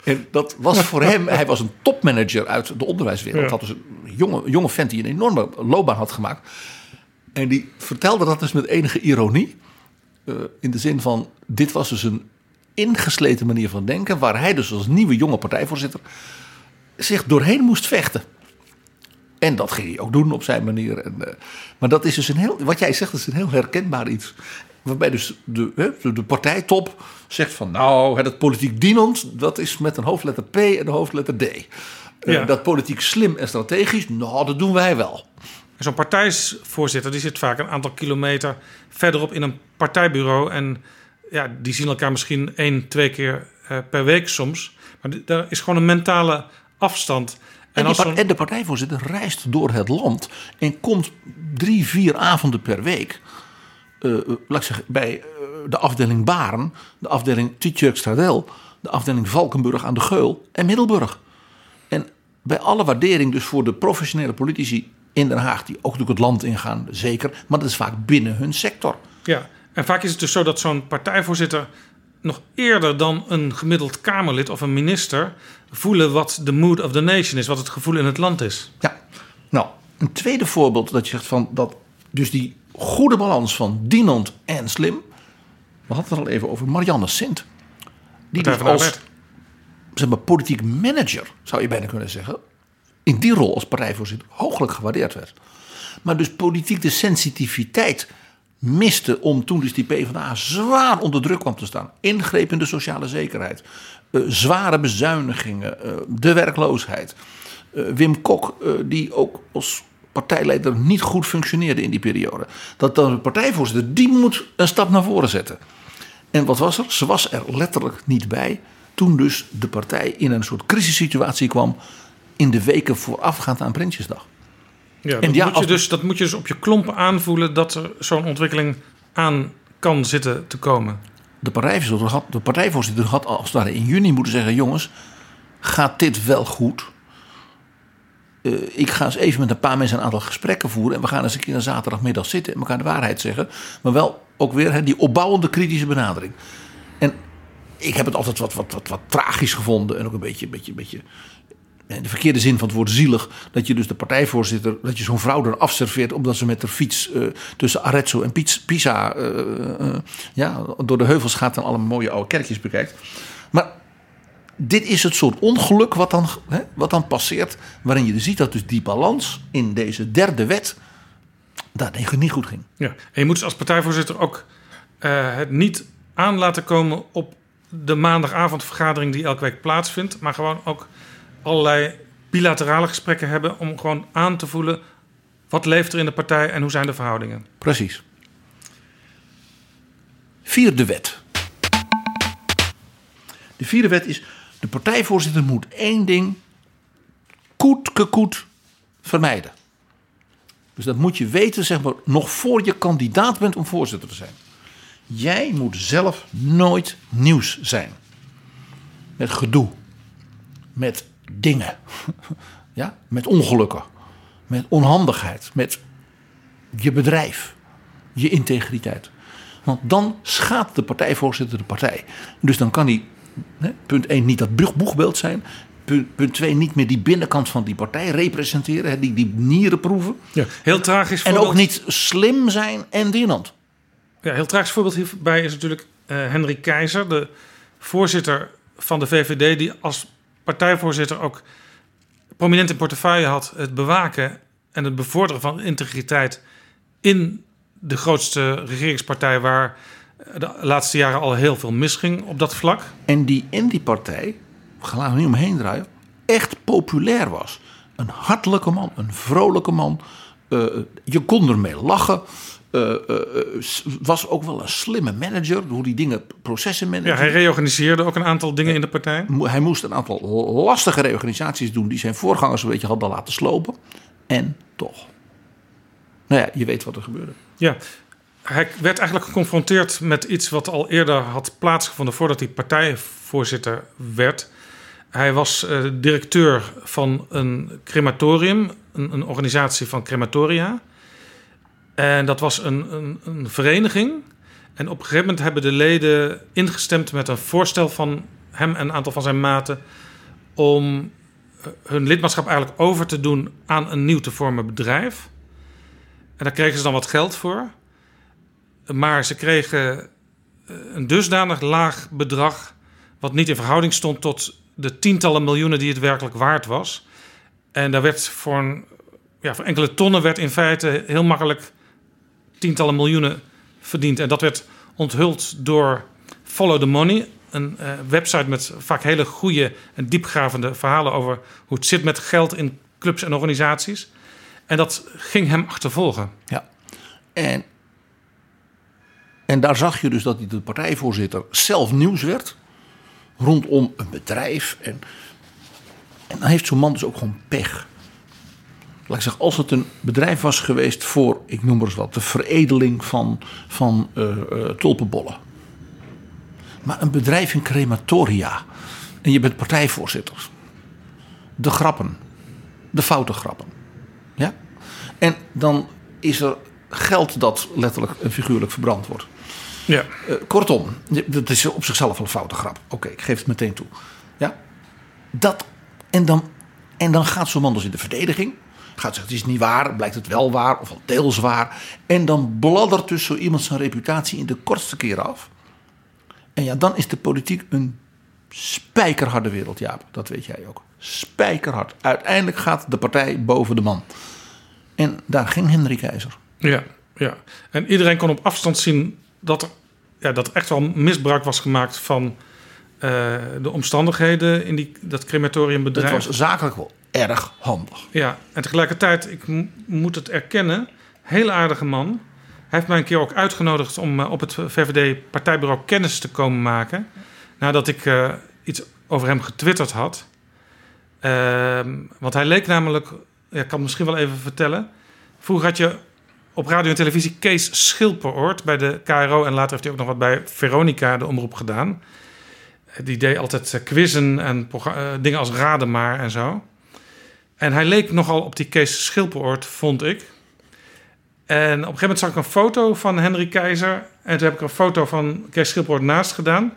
En dat was voor hem, hij was een topmanager uit de onderwijswereld. Ja. Dat was een jonge, jonge vent die een enorme loopbaan had gemaakt. En die vertelde dat dus met enige ironie. Uh, in de zin van, dit was dus een ingesleten manier van denken. Waar hij dus als nieuwe jonge partijvoorzitter zich doorheen moest vechten. En dat ging hij ook doen op zijn manier. En, uh, maar dat is dus een heel, wat jij zegt, is een heel herkenbaar iets. Waarbij dus de, de, de partijtop zegt van nou, dat politiek dienend, dat is met een hoofdletter P en een hoofdletter D. Ja. Uh, dat politiek slim en strategisch, nou, dat doen wij wel. Zo'n partijvoorzitter die zit vaak een aantal kilometer verderop in een partijbureau. En ja, die zien elkaar misschien één, twee keer uh, per week soms. Maar daar is gewoon een mentale afstand. En, en, die, en, de partijvoorzitter reist door het land en komt drie, vier avonden per week. Uh, laat ik zeggen, bij de afdeling Baren, de afdeling Tietjerk-Stradel, de afdeling Valkenburg aan de Geul en Middelburg. En bij alle waardering dus voor de professionele politici in Den Haag, die ook natuurlijk het land ingaan, zeker, maar dat is vaak binnen hun sector. Ja, en vaak is het dus zo dat zo'n partijvoorzitter nog eerder dan een gemiddeld Kamerlid of een minister voelen wat de mood of the nation is, wat het gevoel in het land is. Ja, nou, een tweede voorbeeld dat je zegt van dat dus die goede balans van dienend en slim. We hadden het al even over Marianne Sint. Die dus als zeg maar, politiek manager, zou je bijna kunnen zeggen, in die rol als partijvoorzitter hooglijk gewaardeerd werd. Maar dus politiek de sensitiviteit miste om toen dus die PvdA zwaar onder druk kwam te staan. Ingreep in de sociale zekerheid, uh, zware bezuinigingen, uh, de werkloosheid. Uh, Wim Kok, die ook als partijleider niet goed functioneerde in die periode. Dat dan de partijvoorzitter, die moet een stap naar voren zetten. En wat was er? Ze was er letterlijk niet bij. Toen dus de partij in een soort crisissituatie kwam. In de weken voorafgaand aan Prinsjesdag. Ja, dat, ja, moet je dus, dat moet je dus op je klompen aanvoelen dat er zo'n ontwikkeling aan kan zitten te komen. De partijvoorzitter had, de partijvoorzitter had als het ware in juni moeten zeggen: jongens, gaat dit wel goed? Uh, ik ga eens even met een paar mensen een aantal gesprekken voeren. En we gaan eens een keer een zaterdagmiddag zitten en elkaar de waarheid zeggen. Maar wel ook weer he, die opbouwende kritische benadering. En ik heb het altijd wat, wat, wat, wat tragisch gevonden. En ook een beetje, beetje, een beetje in de verkeerde zin van het woord zielig. Dat je dus de partijvoorzitter, dat je zo'n vrouw er afserveert. omdat ze met de fiets eh, tussen Arezzo en Pisa. eh, eh, ja, door de heuvels gaat en alle mooie oude kerkjes bekijkt. Maar dit is het soort ongeluk wat dan, hè, wat dan passeert. waarin je dus ziet dat dus die balans in deze derde wet. dat niet goed ging. Ja. En je moet dus als partijvoorzitter ook het niet aan laten komen op de maandagavondvergadering die elke week plaatsvindt, maar gewoon ook allerlei bilaterale gesprekken hebben om gewoon aan te voelen wat leeft er in de partij en hoe zijn de verhoudingen. Precies. Vierde wet. De vierde wet is: de partijvoorzitter moet één ding koet vermijden. Dus dat moet je weten, zeg maar, nog voor je kandidaat bent om voorzitter te zijn. Jij moet zelf nooit nieuws zijn. Met gedoe. Met dingen. Ja? Met ongelukken. Met onhandigheid. Met je bedrijf. Je integriteit. Want dan schaadt de partijvoorzitter de partij. Dus dan kan hij, hè, punt 1, niet dat boegbeeld zijn. Punt 2, niet meer die binnenkant van die partij representeren. Hè, die, die nieren proeven. Ja, heel tragisch En voorbeeld. ook niet slim zijn en dienend. Ja, heel tragisch voorbeeld hierbij is natuurlijk eh Henry Keizer, de voorzitter van de VVD, die als partijvoorzitter ook prominent in portefeuille had het bewaken en het bevorderen van integriteit in de grootste regeringspartij waar de laatste jaren al heel veel misging op dat vlak. En die in die partij, we gaan er niet omheen draaien, echt populair was. Een hartelijke man, een vrolijke man. Eh, je kon ermee lachen. Eh, eh, eh, was ook wel een slimme manager, hoe die dingen, processen managen. Ja, hij reorganiseerde ook een aantal dingen in de partij. Hij moest een aantal lastige reorganisaties doen die zijn voorgangers een beetje hadden laten slopen. En toch. Nou ja, je weet wat er gebeurde. Ja, hij werd eigenlijk geconfronteerd met iets wat al eerder had plaatsgevonden voordat hij partijvoorzitter werd. Hij was directeur van een crematorium, een, een organisatie van crematoria. En dat was een, een, een vereniging. En op een gegeven moment hebben de leden ingestemd met een voorstel van hem en een aantal van zijn maten om eh, hun lidmaatschap eigenlijk over te doen aan een nieuw te vormen bedrijf. En daar kregen ze dan wat geld voor. Maar ze kregen eh, een dusdanig laag bedrag, wat niet in verhouding stond tot de tientallen miljoenen die het werkelijk waard was. En daar werd voor, een, ja, voor enkele tonnen werd in feite heel makkelijk tientallen miljoenen verdiend. En dat werd onthuld door Follow the Money, een eh, website met vaak hele goede en diepgravende verhalen over hoe het zit met geld in clubs en organisaties. En dat ging hem achtervolgen. Ja. En, en daar zag je dus dat hij de partijvoorzitter zelf nieuws werd. Rondom een bedrijf. En, en dan heeft zo'n man dus ook gewoon pech. Laat ik zeggen, als het een bedrijf was geweest voor, ik noem maar eens wat, de veredeling van, van eh, eh, tulpenbollen. Maar een bedrijf in crematoria. En je bent partijvoorzitter. De grappen. De foute grappen. Ja? En dan is er geld dat letterlijk en figuurlijk verbrand wordt. Ja. Eh, kortom, dat is op zichzelf al een foute grap. Oké, ik geef het meteen toe. Ja? Dat, en, dan, en dan gaat zo'n man dus in de verdediging. Gaat zeggen, het is niet waar, blijkt het wel waar, of al deels waar. En dan bladdert dus zo iemand zijn reputatie in de kortste keer af. En ja, dan is de politiek een spijkerharde wereld, Jaap. Dat weet jij ook. Spijkerhard. Uiteindelijk gaat de partij boven de man. En daar ging Henry Keizer. Ja, ja. En iedereen kon op afstand zien dat ja, dat er echt wel misbruik was gemaakt van eh, de omstandigheden in die, dat crematoriumbedrijf. Het was zakelijk wel erg handig. Ja, en tegelijkertijd, ik moet het erkennen, heel aardige man. Hij heeft mij een keer ook uitgenodigd om eh, op het VVD-partijbureau kennis te komen maken. Nadat ik eh, iets over hem getwitterd had. Ehm, want hij leek namelijk, ja, ik kan het misschien wel even vertellen. Vroeger had je op radio en televisie Kees Schilperoort bij de KRO. En later heeft hij ook nog wat bij Veronica, de omroep, gedaan. Die deed altijd eh, quizzen en eh, dingen als raden maar en zo. En hij leek nogal op die Kees Schilperoort, vond ik. En op een gegeven moment zag ik een foto van Henry Keizer. En toen heb ik een foto van Kees Schilperoort naast gedaan.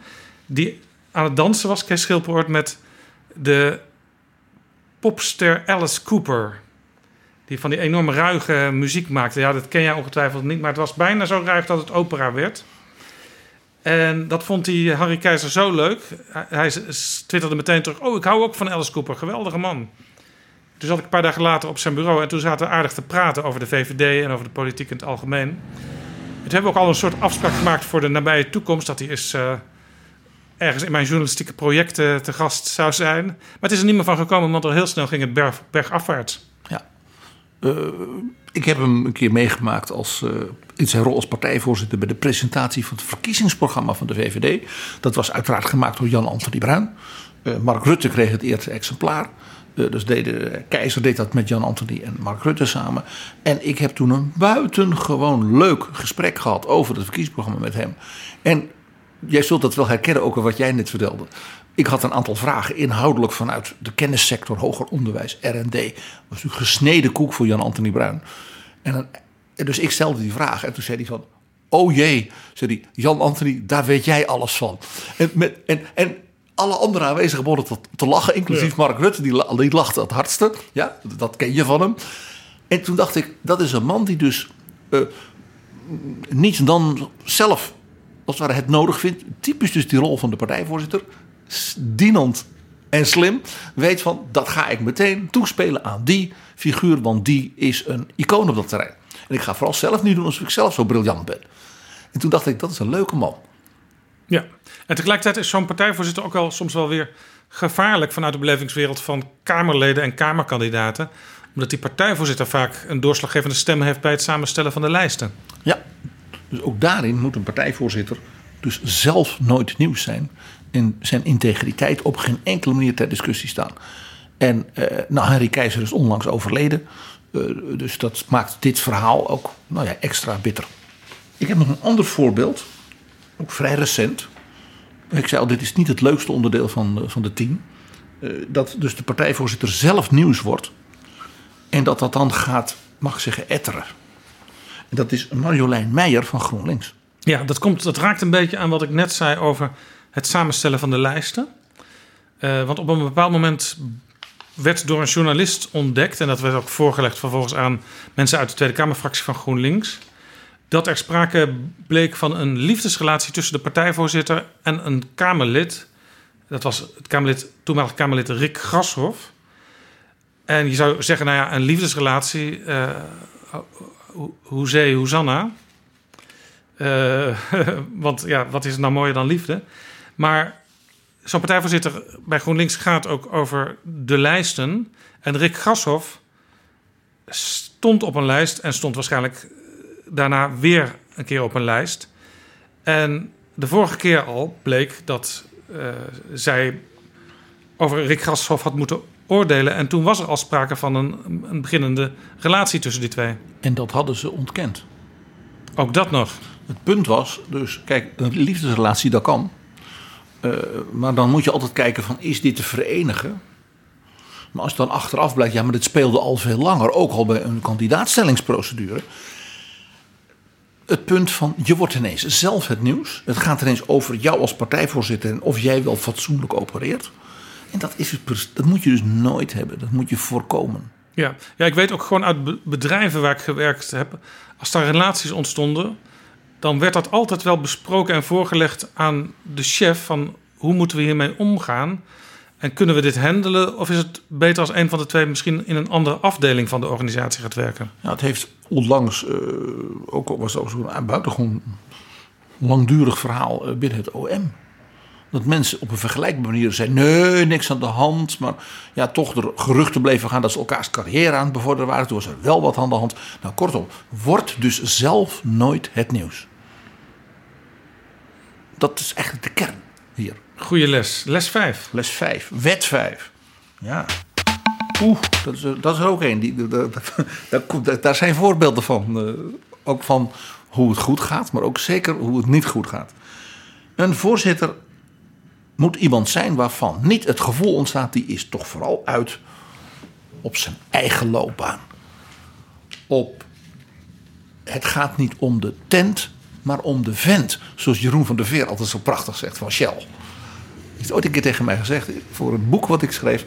Die aan het dansen was, Kees Schilperoort, met de popster Alice Cooper. Die van die enorme ruige muziek maakte. Ja, dat ken jij ongetwijfeld niet, maar het was bijna zo ruig dat het opera werd. En dat vond die Harry Keizer zo leuk. Hij, twitterde meteen terug: Oh, ik hou ook van Alice Cooper, geweldige man. Toen zat ik een paar dagen later op zijn bureau en toen zaten we aardig te praten over de VVD en over de politiek in het algemeen. Toen hebben we ook al een soort afspraak gemaakt voor de nabije toekomst. Dat hij eens eh, ergens in mijn journalistieke projecten te gast zou zijn. Maar het is er niet meer van gekomen, want al heel snel ging het berg, bergafwaarts. Eh, ik heb hem een keer meegemaakt als, eh, in zijn rol als partijvoorzitter bij de presentatie van het verkiezingsprogramma van de VVD. Dat was uiteraard gemaakt door Jan Anthony Bruin. Eh, Mark Rutte kreeg het eerste exemplaar. dus de Keizer deed dat met Jan Anthony en Mark Rutte samen. En ik heb toen een buitengewoon leuk gesprek gehad over het verkiezingsprogramma met hem. En jij zult dat wel herkennen, ook al wat jij net vertelde. Ik had een aantal vragen inhoudelijk vanuit de kennissector, hoger onderwijs, R&D. Dat was natuurlijk gesneden koek voor Jan-Anthony Bruin. En, dan, dus ik stelde die vraag en toen zei hij van... Oh jee, zei hij, Jan-Anthony, daar weet jij alles van. En, met, en, en alle andere aanwezigen begonnen te, te lachen, inclusief Mark Rutte, die, die lachte het hardste. Ja, dat ken je van hem. En toen dacht ik, dat is een man die dus uh, niet dan zelf als het ware het nodig vindt. Typisch dus die rol van de partijvoorzitter dienend en slim weet van dat ga ik meteen toespelen aan die figuur, want die is een icoon op dat terrein. En ik ga vooral zelf niet doen alsof ik zelf zo briljant ben. En toen dacht ik, dat is een leuke man. Ja, en tegelijkertijd is zo'n partijvoorzitter ook wel soms wel weer gevaarlijk vanuit de belevingswereld van Kamerleden en Kamerkandidaten. Omdat die partijvoorzitter vaak een doorslaggevende stem heeft bij het samenstellen van de lijsten. Ja, dus ook daarin moet een partijvoorzitter dus zelf nooit nieuws zijn en zijn integriteit op geen enkele manier ter discussie staan. En uh, nou, Henry Keizer is onlangs overleden. Uh, dus dat maakt dit verhaal ook nou ja, extra bitter. Ik heb nog een ander voorbeeld, ook vrij recent. Ik zei al, dit is niet het leukste onderdeel van, van de team. Dat dus de partijvoorzitter zelf nieuws wordt. En dat dat dan gaat, mag ik zeggen, etteren. En dat is Marjolein Meijer van GroenLinks. Ja, dat, komt, dat raakt een beetje aan wat ik net zei over het samenstellen van de lijsten. Uh, want op een bepaald moment werd door een journalist ontdekt, en dat werd ook voorgelegd vervolgens aan mensen uit de Tweede Kamerfractie van GroenLinks, dat er sprake bleek van een liefdesrelatie tussen de partijvoorzitter en een Kamerlid. Dat was het Kamerlid, toenmalig Kamerlid Rick Grashoff. En je zou zeggen, nou ja, een liefdesrelatie, uh, hoezee, hoezanna. Uh, want ja, wat is nou mooier dan liefde? Maar zo'n partijvoorzitter bij GroenLinks gaat ook over de lijsten. En Rick Grashoff stond op een lijst en stond waarschijnlijk daarna weer een keer op een lijst. En de vorige keer al bleek dat uh, zij over Rick Grashoff had moeten oordelen. En toen was er al sprake van een, een beginnende relatie tussen die twee. En dat hadden ze ontkend. Ook dat nog. Het punt was dus, kijk, een liefdesrelatie dat kan. Uh, maar dan moet je altijd kijken van, is dit te verenigen? Maar als dan achteraf blijkt, ja, maar dit speelde al veel langer, ook al bij een kandidaatstellingsprocedure. Het punt van, je wordt ineens zelf het nieuws. Het gaat ineens over jou als partijvoorzitter en of jij wel fatsoenlijk opereert. En dat, is het, dat moet je dus nooit hebben. Dat moet je voorkomen. Ja. ja, ik weet ook gewoon uit bedrijven waar ik gewerkt heb. Als daar relaties ontstonden, dan werd dat altijd wel besproken en voorgelegd aan de chef van hoe moeten we hiermee omgaan en kunnen we dit handelen of is het beter als een van de twee misschien in een andere afdeling van de organisatie gaat werken? Ja, het heeft onlangs uh, ook was ook zo'n buitengewoon langdurig verhaal uh, binnen het OM. Dat mensen op een vergelijkbare manier zeiden: nee, niks aan de hand. Maar ja, toch er geruchten bleven gaan dat ze elkaars carrière aan het bevorderen waren. Toen was er wel wat aan de hand. Nou, kortom, wordt dus zelf nooit het nieuws. Dat is eigenlijk de kern hier. Goeie les. Les 5. Les 5. Wet 5. Ja. Oeh, dat is, dat is er ook een. Daar, daar zijn voorbeelden van. Uh, ook van hoe het goed gaat, maar ook zeker hoe het niet goed gaat. Een voorzitter moet iemand zijn waarvan niet het gevoel ontstaat, die is toch vooral uit op zijn eigen loopbaan. Op het gaat niet om de tent, maar om de vent. Zoals Jeroen van der Veer altijd zo prachtig zegt van Shell. heeft ooit een keer tegen mij gezegd voor een boek wat ik schreef.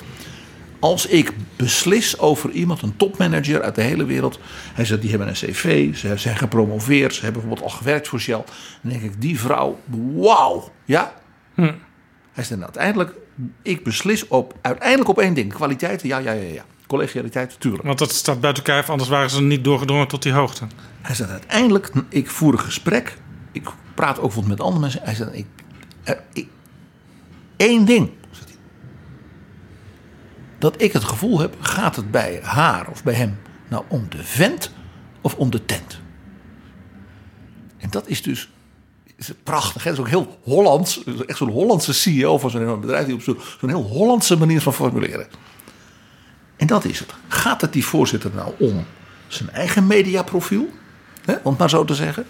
Als ik beslis over iemand, een topmanager uit de hele wereld. Hij zegt, die hebben een cv, ze zijn gepromoveerd, ze hebben bijvoorbeeld al gewerkt voor Shell. Dan denk ik, die vrouw, wauw. Ja? Hm. Hij zegt, nou, uiteindelijk, ik beslis op, uiteindelijk op één ding. Kwaliteit, ja, ja, ja, ja. Collegialiteit, tuurlijk. Want dat staat buiten kijf, anders waren ze niet doorgedrongen tot die hoogte. Hij zegt uiteindelijk, ik voer een gesprek. Ik praat ook met andere mensen. Hij zegt, ik, één ding. Dat ik het gevoel heb, gaat het bij haar of bij hem nou om de vent of om de tent? En dat is dus prachtig. Hè? Dat is ook heel Hollands. Echt zo'n Hollandse CEO van zo'n bedrijf die op zo'n zo'n heel Hollandse manier van formuleren. En dat is het. Gaat het die voorzitter nou om zijn eigen mediaprofiel? Hè, om het maar zo te zeggen.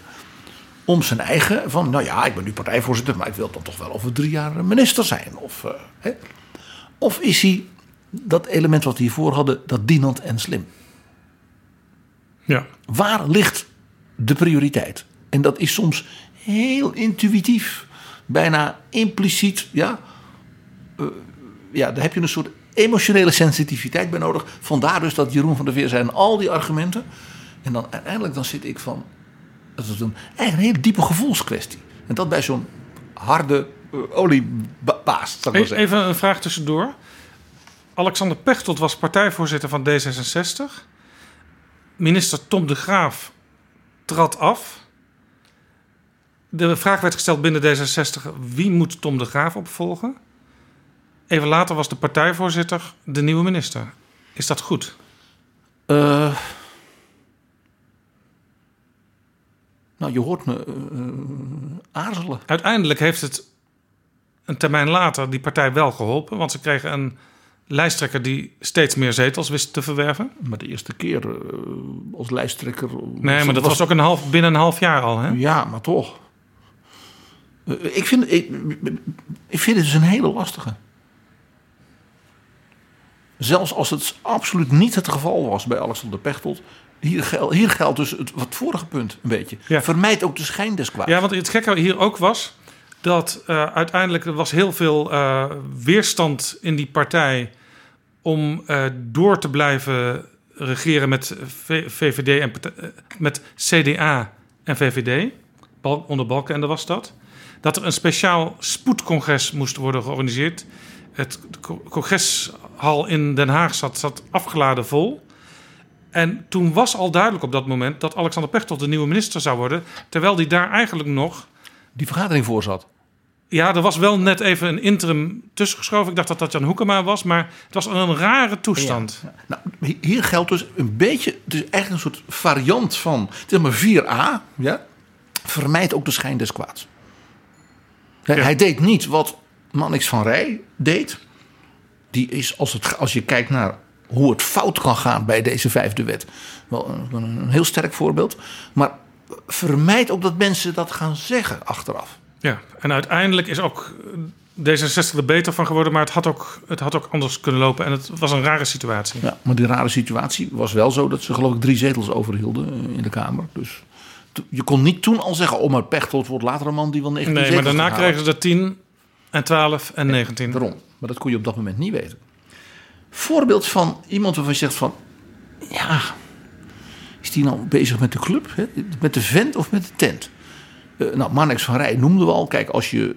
Om zijn eigen, van nou ja, ik ben nu partijvoorzitter, maar ik wil dan toch wel over drie jaar minister zijn. Of, eh, hè. of is hij dat element wat we hiervoor hadden, dat dienend en slim? Ja. Waar ligt de prioriteit? En dat is soms heel intuïtief, bijna impliciet. Ja, Eh, ja daar heb je een soort emotionele sensitiviteit bij nodig. Vandaar dus dat Jeroen van der Veer zei en al die argumenten. En dan uiteindelijk dan zit ik van, dat is een, eigenlijk een hele diepe gevoelskwestie. En dat bij zo'n harde uh, oliebaas, E- zeggen. Even een vraag tussendoor. Alexander Pechtold was partijvoorzitter van D66. Minister Tom de Graaf trad af. De vraag werd gesteld binnen D66: wie moet Tom de Graaf opvolgen? Even later was de partijvoorzitter de nieuwe minister. Is dat goed? Eh, nou, je hoort me eh, eh, aarzelen. Uiteindelijk heeft het een termijn later die partij wel geholpen, want ze kregen een lijsttrekker die steeds meer zetels wist te verwerven. Maar de eerste keer eh, als lijsttrekker. Nee, maar dat was ook een half, binnen een half jaar al. Hè? Ja, maar toch. Ik, vind, ik, ik vind het dus een hele lastige. Zelfs als het absoluut niet het geval was bij Alexander Pechtold. Hier, gel- hier geldt dus het, wat vorige punt een beetje. Vermijd ook de schijn des kwaads. Ja, want het gekke hier ook was dat eh, uiteindelijk er was heel veel eh, weerstand in die partij om eh, door te blijven regeren met V- VVD en met CDA en VVD. Bal, onder Balkenende was dat. Dat er een speciaal spoedcongres moest worden georganiseerd. Het co- congreshal in Den Haag zat, zat afgeladen vol. En toen was al duidelijk op dat moment dat Alexander Pechtold de nieuwe minister zou worden. Terwijl die daar eigenlijk nog. Die vergadering voor zat. Ja, er was wel net even een interim tussengeschoven. Ik dacht dat dat Jan Hoekema was, maar het was een rare toestand. Nou, hi- hier geldt dus een beetje, is eigenlijk een soort variant van, het is maar 4a, ja? vermijd ook de schijn des kwaads. Hij, hij deed niet wat Mannix van Rij deed. Die is, als, het, als je kijkt naar hoe het fout kan gaan bij deze vijfde wet, wel een, een heel sterk voorbeeld. Maar vermijd ook dat mensen dat gaan zeggen achteraf. Ja, en uiteindelijk is ook D66 er beter van geworden, maar het had ook, het had ook anders kunnen lopen. En het was een rare situatie. Ja, maar die rare situatie was wel zo dat ze geloof ik drie zetels overhielden eh, in de Kamer. Dus je kon niet toen al zeggen, oh maar Pechtold wordt later een man die wel 19 Nee, maar daarna kregen ze er 10 en 12 en 19. Daarom. Maar dat kon je op dat moment niet weten. Voorbeeld van iemand waarvan je zegt van... Ja, is die nou bezig met de club? Hè? Met de vent of met de tent? Eh, nou, Marnix van Rij noemden we al. Kijk, als je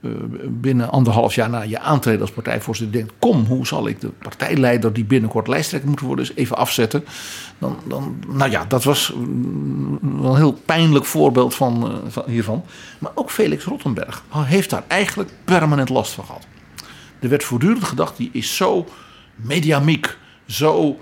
eh, binnen anderhalf jaar na je aantreden als partijvoorzitter denkt... kom, hoe zal ik de partijleider die binnenkort lijsttrekker moet worden... eens even afzetten. Dan, dan, nou ja, dat was mm, een heel pijnlijk voorbeeld van, eh, van hiervan. Maar ook Felix Rottenberg heeft daar eigenlijk permanent last van gehad. Er werd voortdurend gedacht, die is zo mediamiek, zo,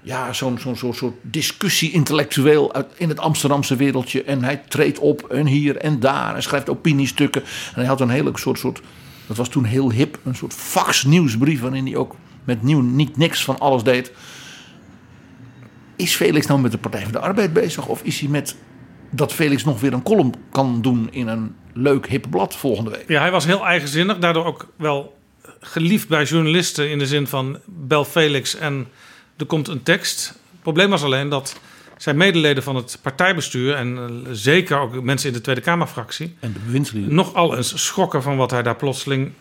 ja, zo'n soort discussie-intellectueel uit- in het Amsterdamse wereldje. En hij treedt op en hier en daar en schrijft opiniestukken. En hij had een hele soort, soort dat was toen heel hip, een soort fax-nieuwsbrief waarin hij ook met nieuw niet niks van alles deed. Is Felix nou met de Partij van de Arbeid bezig? Of is hij met dat Felix nog weer een column kan doen in een leuk hip blad volgende week? Ja, hij was heel eigenzinnig, daardoor ook wel geliefd bij journalisten in de zin van bel Felix en er komt een tekst. Het probleem was alleen dat zijn medeleden van het partijbestuur en eh, zeker ook mensen in de Tweede Kamerfractie En de bewindslieden. nogal eens schrokken van wat hij daar plotseling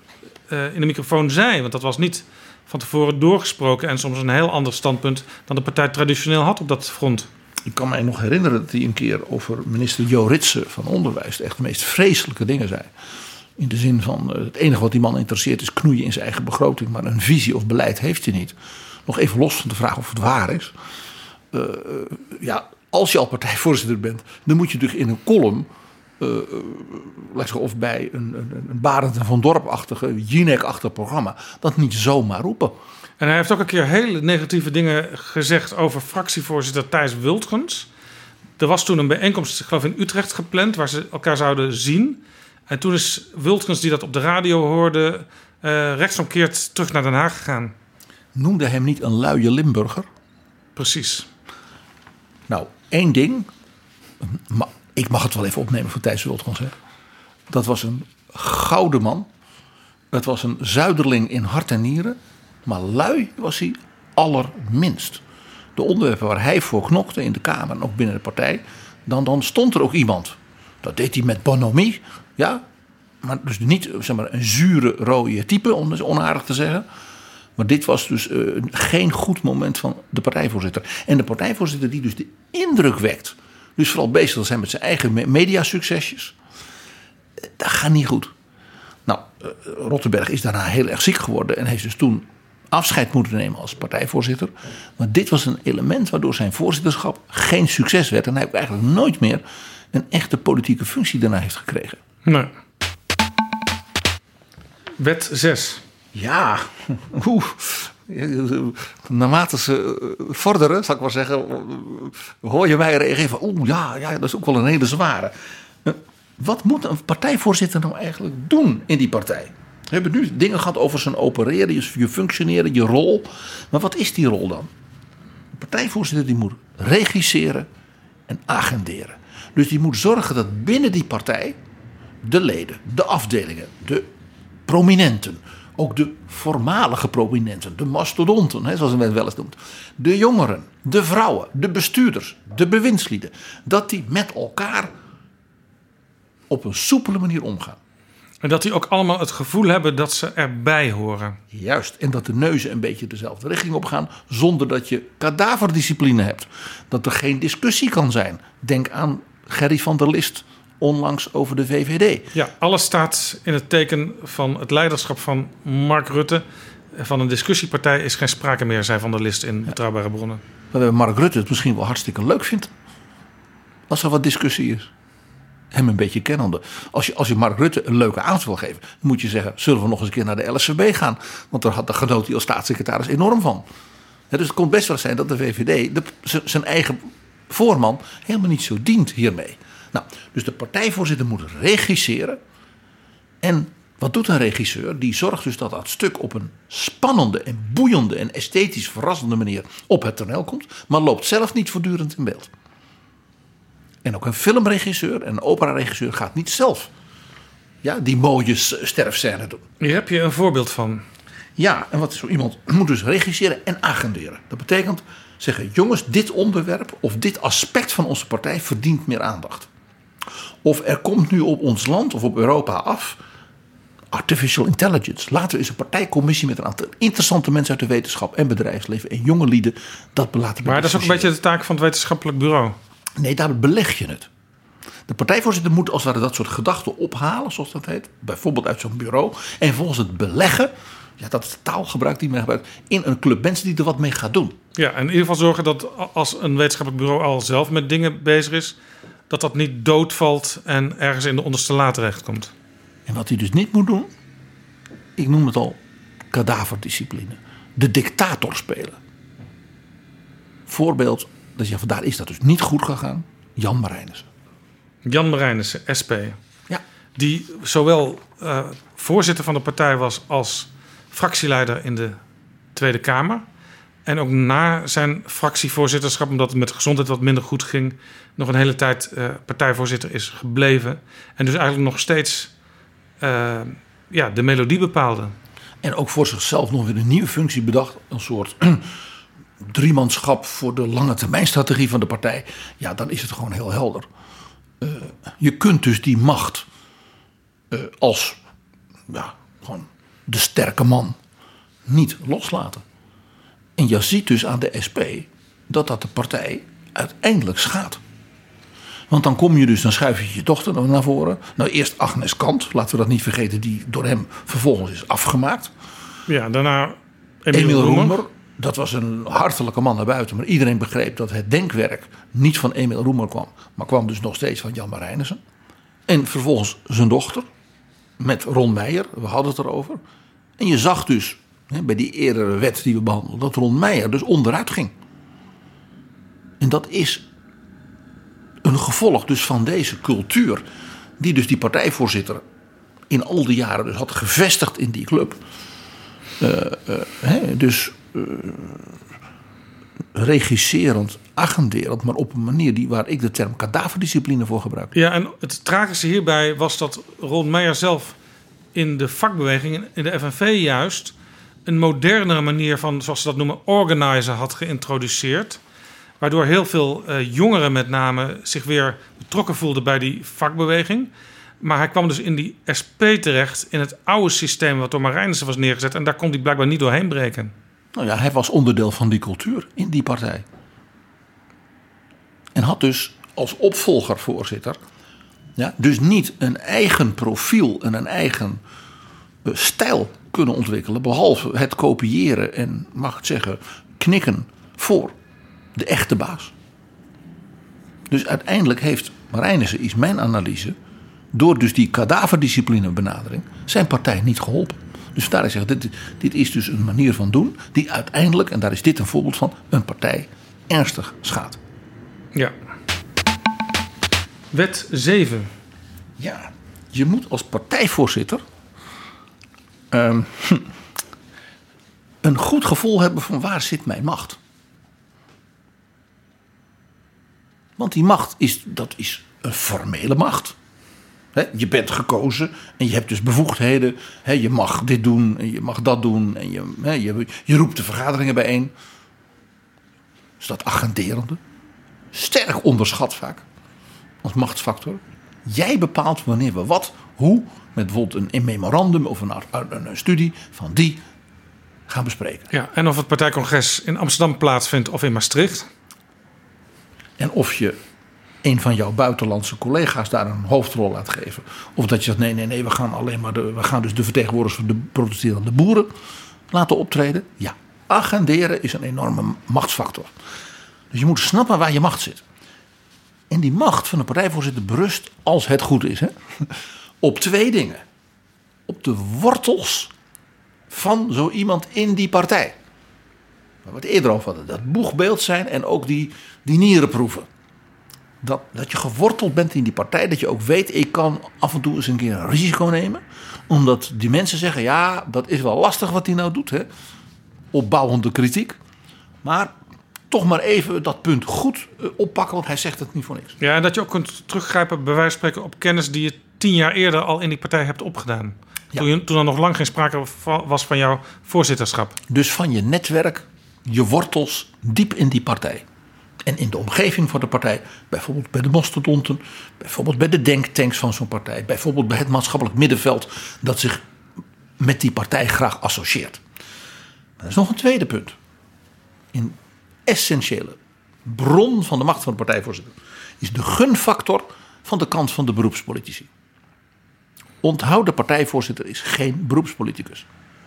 eh, in de microfoon zei. Want dat was niet van tevoren doorgesproken en soms een heel ander standpunt dan de partij traditioneel had op dat front. Ik kan mij nog herinneren dat hij een keer over minister Jo Ritsen van Onderwijs echt de meest vreselijke dingen zei. In de zin van eh, het enige wat die man interesseert is knoeien in zijn eigen begroting, maar een visie of beleid heeft hij niet. Nog even los van de vraag of het waar is. Uh, ja, als je al partijvoorzitter bent, dan moet je natuurlijk in een column. Uh, uh, of bij een, een, een Barend en van Dorp-achtige, Jinek-achtig programma, dat niet zomaar roepen. En hij heeft ook een keer hele negatieve dingen gezegd over fractievoorzitter Thijs Wultgens. Er was toen een bijeenkomst, ik geloof in Utrecht, gepland waar ze elkaar zouden zien. En toen is Wultgens, die dat op de radio hoorde, uh, rechtsomkeerd terug naar Den Haag gegaan. Noemde hem niet een luie Limburger? Precies. Nou, één ding. Maar ik mag het wel even opnemen voor Thijs Wultgens. Hè. Dat was een gouden man. Het was een zuiderling in hart en nieren. Maar lui was hij allerminst. De onderwerpen waar hij voor knokte in de Kamer en ook binnen de partij. Dan, dan stond er ook iemand. Dat deed hij met bonhomie. Ja, maar dus niet zeg maar, een zure rode type, om het onaardig te zeggen. Maar dit was dus uh, geen goed moment van de partijvoorzitter. En de partijvoorzitter die dus de indruk wekt. Dus vooral bezig zijn met zijn eigen mediasuccesjes. Dat gaat niet goed. Nou, uh, Rottenberg is daarna heel erg ziek geworden. En heeft dus toen afscheid moeten nemen als partijvoorzitter. Maar dit was een element waardoor zijn voorzitterschap geen succes werd. En hij eigenlijk nooit meer een echte politieke functie daarna heeft gekregen. Nee. Wet 6. Ja, oeh. Naarmate ze eh, vorderen, zal ik maar zeggen, hoor je mij reageren van, oeh ja, ja, dat is ook wel een hele zware. Eh, wat moet een partijvoorzitter nou eigenlijk doen in die partij? We hebben nu dingen gehad over zijn opereren, je functioneren, je rol. Maar wat is die rol dan? De partijvoorzitter die moet regisseren en agenderen. Dus die moet zorgen dat binnen die partij de leden, de afdelingen, de prominenten, ook de voormalige prominenten, de mastodonten, hè, zoals men wel eens noemt, de jongeren, de vrouwen, de bestuurders, de bewindslieden, dat die met elkaar op een soepele manier omgaan. En dat die ook allemaal het gevoel hebben dat ze erbij horen. Juist, en dat de neuzen een beetje dezelfde richting op gaan, zonder dat je kadaverdiscipline hebt. Dat er geen discussie kan zijn. Denk aan Gerry van der List onlangs over de VVD. Ja, alles staat in het teken van het leiderschap van Mark Rutte. Van een discussiepartij is geen sprake meer, zei Van der List in Betrouwbare Bronnen. Dat Mark Rutte het misschien wel hartstikke leuk vindt. Als er wat discussie is. Hem een beetje kennende. Als je, als je Mark Rutte een leuke avond wil geven, moet je zeggen: zullen we nog eens een keer naar de LSVB gaan? Want daar had de genoot hij als staatssecretaris enorm van. dus het kon best wel zijn dat de VVD de, zijn eigen voorman helemaal niet zo dient hiermee. Nou, dus de partijvoorzitter moet regisseren. En wat doet een regisseur? Die zorgt dus dat dat stuk op een spannende en boeiende en esthetisch verrassende manier op het toneel komt, maar loopt zelf niet voortdurend in beeld. En ook een filmregisseur en een operaregisseur gaat niet zelf ja, die mooie sterfscène doen. Hier heb je een voorbeeld van. Ja, en wat is zo iemand moet dus regisseren en agenderen. Dat betekent zeggen: jongens, dit onderwerp of dit aspect van onze partij verdient meer aandacht. Of er komt nu op ons land of op Europa af artificial intelligence. Laten we eens een partijcommissie met een aantal interessante mensen uit de wetenschap en bedrijfsleven en jonge lieden dat belaten. Maar dat is ook een beetje de taak van het wetenschappelijk bureau. Nee, daar beleg je het. De partijvoorzitter moet als het ware dat soort gedachten ophalen, zoals dat heet. Bijvoorbeeld uit zo'n bureau. En volgens het beleggen, ja, dat is de taalgebruik die men gebruikt, in een club mensen die er wat mee gaat doen. Ja, en in ieder geval zorgen dat als een wetenschappelijk bureau al zelf met dingen bezig is, dat dat niet doodvalt en ergens in de onderste la terechtkomt. En wat hij dus niet moet doen, ik noem het al kadaverdiscipline. De dictator spelen. Voorbeeld, dus ja, daar is dat dus niet goed gegaan. Jan Marijnissen. Jan Marijnissen, SP. Ja. Die zowel uh, voorzitter van de partij was als fractieleider in de Tweede Kamer. En ook na zijn fractievoorzitterschap, omdat het met gezondheid wat minder goed ging, nog een hele tijd uh, partijvoorzitter is gebleven. En dus eigenlijk nog steeds uh, ja, de melodie bepaalde. En ook voor zichzelf nog weer een nieuwe functie bedacht. Een soort driemanschap voor de lange termijn strategie van de partij. Ja, dan is het gewoon heel helder. Uh, je kunt dus die macht als ja, gewoon de sterke man niet loslaten. En je ziet dus aan de SP dat dat de partij uiteindelijk schaadt. Want dan kom je dus, dan schuif je je dochter naar voren. Nou, eerst Agnes Kant, laten we dat niet vergeten, die door hem vervolgens is afgemaakt. Ja, daarna Emiel, Emiel Roemer. Roemer, dat was een hartelijke man naar buiten. Maar iedereen begreep dat het denkwerk niet van Emiel Roemer kwam. Maar kwam dus nog steeds van Jan Marijnissen. En vervolgens zijn dochter. Met Ron Meijer, we hadden het erover. En je zag dus bij die eerdere wet die we behandelden. Dat Ron Meijer dus onderuit ging. En dat is een gevolg dus van deze cultuur. Die dus die partijvoorzitter in al die jaren dus had gevestigd in die club. Eh, eh, dus eh, regisserend, agenderend, maar op een manier die, waar ik de term kadaverdiscipline voor gebruik. Ja, en het tragische hierbij was dat Ron Meijer zelf in de vakbeweging, in de FNV juist, een modernere manier van, zoals ze dat noemen, organizen had geïntroduceerd. Waardoor heel veel eh, jongeren met name zich weer betrokken voelden bij die vakbeweging. Maar hij kwam dus in die SP terecht, in het oude systeem wat door Marijnissen was neergezet. En daar kon hij blijkbaar niet doorheen breken. Nou ja, hij was onderdeel van die cultuur in die partij. En had dus als opvolger, voorzitter, ja, dus niet een eigen profiel en een eigen eh, stijl kunnen ontwikkelen. Behalve het kopiëren en, mag ik het zeggen, knikken voor de echte baas. Dus uiteindelijk heeft Marijnissen, is mijn analyse, door dus die kadaverdiscipline benadering, zijn partij niet geholpen. Dus daar is zeg, dit, dit is dus een manier van doen die uiteindelijk, en daar is dit een voorbeeld van, een partij ernstig schaadt. Ja. Wet 7. Ja, je moet als partijvoorzitter ehm, een goed gevoel hebben van waar zit mijn macht. Want die macht is, dat is een formele macht. Je bent gekozen en je hebt dus bevoegdheden. Hè, je mag dit doen en je mag dat doen. En je, je, je roept de vergaderingen bijeen. Dus dat agenderende. Sterk onderschat vaak. Als machtsfactor. Jij bepaalt wanneer we wat, hoe. Met bijvoorbeeld een, memorandum of een, een, een studie van die gaan bespreken. Ja, en of het partijcongres in Amsterdam plaatsvindt of in Maastricht. En of je een van jouw buitenlandse collega's daar een hoofdrol laat geven. Of dat je zegt, nee, nee, nee, we gaan alleen maar de, we gaan dus de vertegenwoordigers van de protesterende boeren laten optreden. Ja, agenderen is een enorme machtsfactor. Dus je moet snappen waar je macht zit. En die macht van de partijvoorzitter berust, als het goed is, hè, op twee dingen. Op de wortels van zo iemand in die partij. Waar we het eerder over hadden. Dat boegbeeld zijn en ook die, die nierenproeven. Dat, dat je geworteld bent in die partij. Dat je ook weet, ik kan af en toe eens een keer een risico nemen. Omdat die mensen zeggen, ja, dat is wel lastig wat hij nou doet. Hè? Opbouwende kritiek. Maar toch maar even dat punt goed eh, oppakken, want hij zegt het niet voor niks. Ja, en dat je ook kunt teruggrijpen, bij wijze van spreken, op kennis die je tien jaar eerder al in die partij hebt opgedaan. Toen, je, toen er nog lang geen sprake was van jouw voorzitterschap. Dus van je netwerk, je wortels diep in die partij. En in de omgeving van de partij, bijvoorbeeld bij de mastodonten, bijvoorbeeld bij de denktanks van zo'n partij, bijvoorbeeld bij het maatschappelijk middenveld dat zich met die partij graag associeert. Maar er is nog een tweede punt. Een essentiële bron van de macht van de partijvoorzitter is de gunfactor van de kant van de beroepspolitici. Onthoud, de partijvoorzitter is geen beroepspoliticus,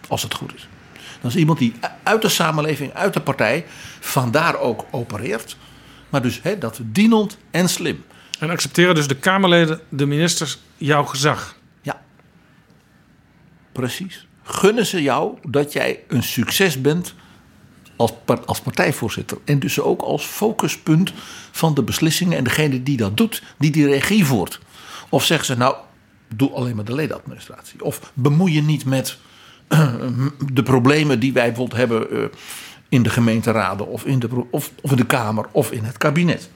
als het goed is. Dat is iemand die uit de samenleving, uit de partij, vandaar ook opereert. Maar dus hè, dat dienend en slim. En accepteren dus de Kamerleden, de ministers, jouw gezag. Ja, precies. Gunnen ze jou dat jij een succes bent als, als partijvoorzitter. En dus ook als focuspunt van de beslissingen. En degene die dat doet, die die regie voert. Of zeggen ze nou, doe alleen maar de ledenadministratie. Of bemoei je niet met de problemen die wij bijvoorbeeld hebben in de gemeenteraden of in de, of, of in de Kamer of in het kabinet.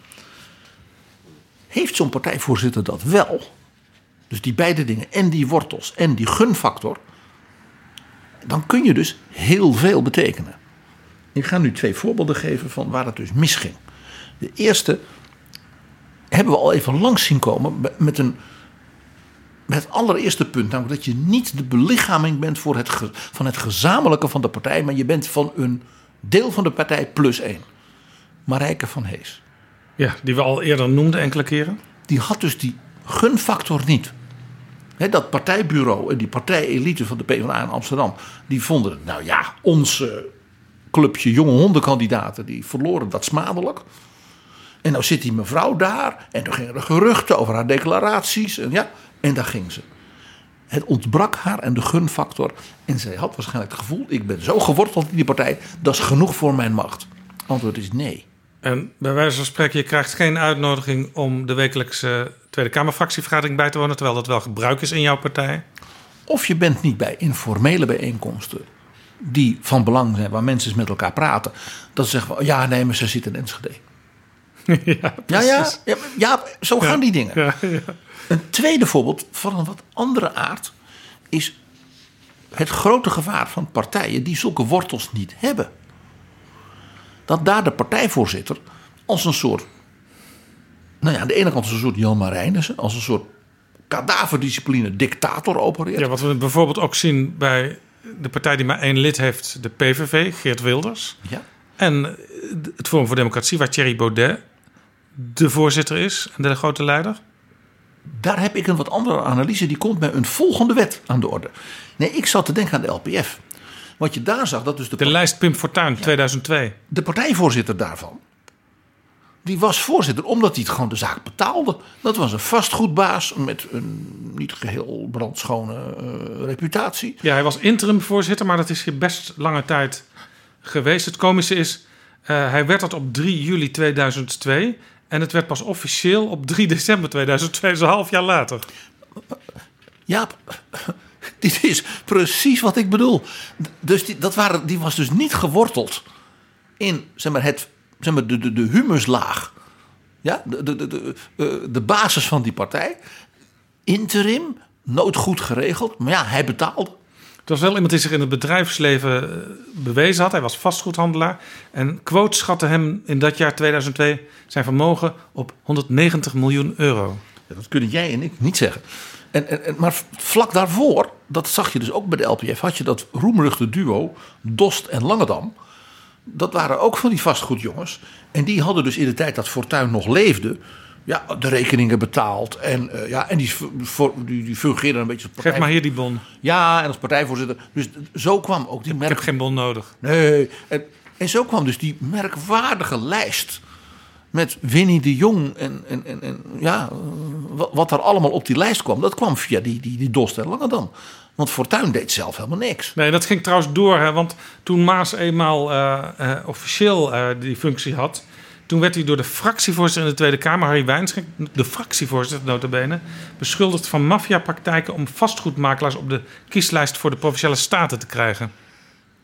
Heeft zo'n partijvoorzitter dat wel? Dus die beide dingen, en die wortels en die gunfactor, dan kun je dus heel veel betekenen. Ik ga nu twee voorbeelden geven van waar het dus misging. De eerste hebben we al even langs zien komen met een met het allereerste punt, namelijk dat je niet de belichaming bent voor het van het gezamenlijke van de partij, maar je bent van een deel van de partij plus één. Marijke van Hees. Ja, die we al eerder noemden enkele keren. Die had dus die gunfactor niet. Dat partijbureau en die partijelite van de PvdA in Amsterdam, die vonden, nou ja, ons clubje jonge hondenkandidaten, die verloren dat smadelijk. En nou zit die mevrouw daar en toen gingen er geruchten over haar declaraties. En ja, en daar ging ze. Het ontbrak haar en de gunfactor. En zij had waarschijnlijk het gevoel, ik ben zo geworteld in die partij, dat is genoeg voor mijn macht. Antwoord is nee. En bij wijze van spreken, je krijgt geen uitnodiging om de wekelijkse Tweede Kamerfractievergadering bij te wonen, terwijl dat wel gebruik is in jouw partij. Of je bent niet bij informele bijeenkomsten die van belang zijn, waar mensen eens met elkaar praten. Dat ze zeggen van, ja, nee, maar ze zitten in Enschede. ja, Ja, ja, ja, ja, zo gaan die dingen. Een tweede voorbeeld van een wat andere aard is het grote gevaar van partijen die zulke wortels niet hebben. Dat daar de partijvoorzitter als een soort, nou ja, aan de ene kant als een soort Jan Marijnissen, als een soort kadaverdiscipline dictator opereert. Ja, wat we bijvoorbeeld ook zien bij de partij die maar één lid heeft, de PVV, Geert Wilders. Ja. En het Forum voor Democratie, waar Thierry Baudet de voorzitter is en de grote leider. Daar heb ik een wat andere analyse. Die komt bij een volgende wet aan de orde. Nee, ik zat te denken aan de LPF. Wat je daar zag, dat dus de, De lijst Pim Fortuyn 2002. de partijvoorzitter daarvan. Die was voorzitter omdat hij het gewoon de zaak betaalde. Dat was een vastgoedbaas met een niet geheel brandschone eh, reputatie. Ja, hij was interim voorzitter, maar dat is hier best lange tijd geweest. Het komische is, eh, hij werd dat op 3 juli 2002 en het werd pas officieel op 3 december 2002, dus een half jaar later. Ja, dit is precies wat ik bedoel. Dus die, dat waren, die was dus niet geworteld in zeg maar, het, zeg maar, de, de, de humuslaag. Ja, de, de, de, de, eh, de basis van die partij. Interim, noodgoed geregeld. Maar ja, hij betaalde. Het was wel iemand die zich in het bedrijfsleven eh, bewezen had. Hij was vastgoedhandelaar. En quote schatte hem in dat jaar 2002 zijn vermogen op 190 miljoen euro. Dat kunnen jij en ik niet zeggen. En, en, en- maar vlak daarvoor, dat zag je dus ook bij de LPF, had je dat roemruchte duo Dost en Langedam. Dat waren ook van die vastgoedjongens. En die hadden dus in de tijd dat Fortuin nog leefde, ja, de rekeningen betaald. En, eh, ja, en die, voor, die, die fungeerden een beetje als partij... Geef maar hier die bon. Ja, en als partijvoorzitter. Dus zo kwam ook die Ik merk... heb geen bon nodig. Nee. En, en zo kwam dus die merkwaardige lijst. Met Winnie de Jong en, en, en, en ja, wat, er allemaal op die lijst kwam. Dat kwam via die, die, die Dost en Langedam. Want Fortuyn deed zelf helemaal niks. Nee, dat ging trouwens door. Hè, want toen Maas eenmaal eh, eh, officieel die functie had... toen werd hij door de fractievoorzitter in de Tweede Kamer, Harry Wijnschenk... de fractievoorzitter notabene... beschuldigd van maffiapraktijken... om vastgoedmakelaars op de kieslijst voor de Provinciale Staten te krijgen.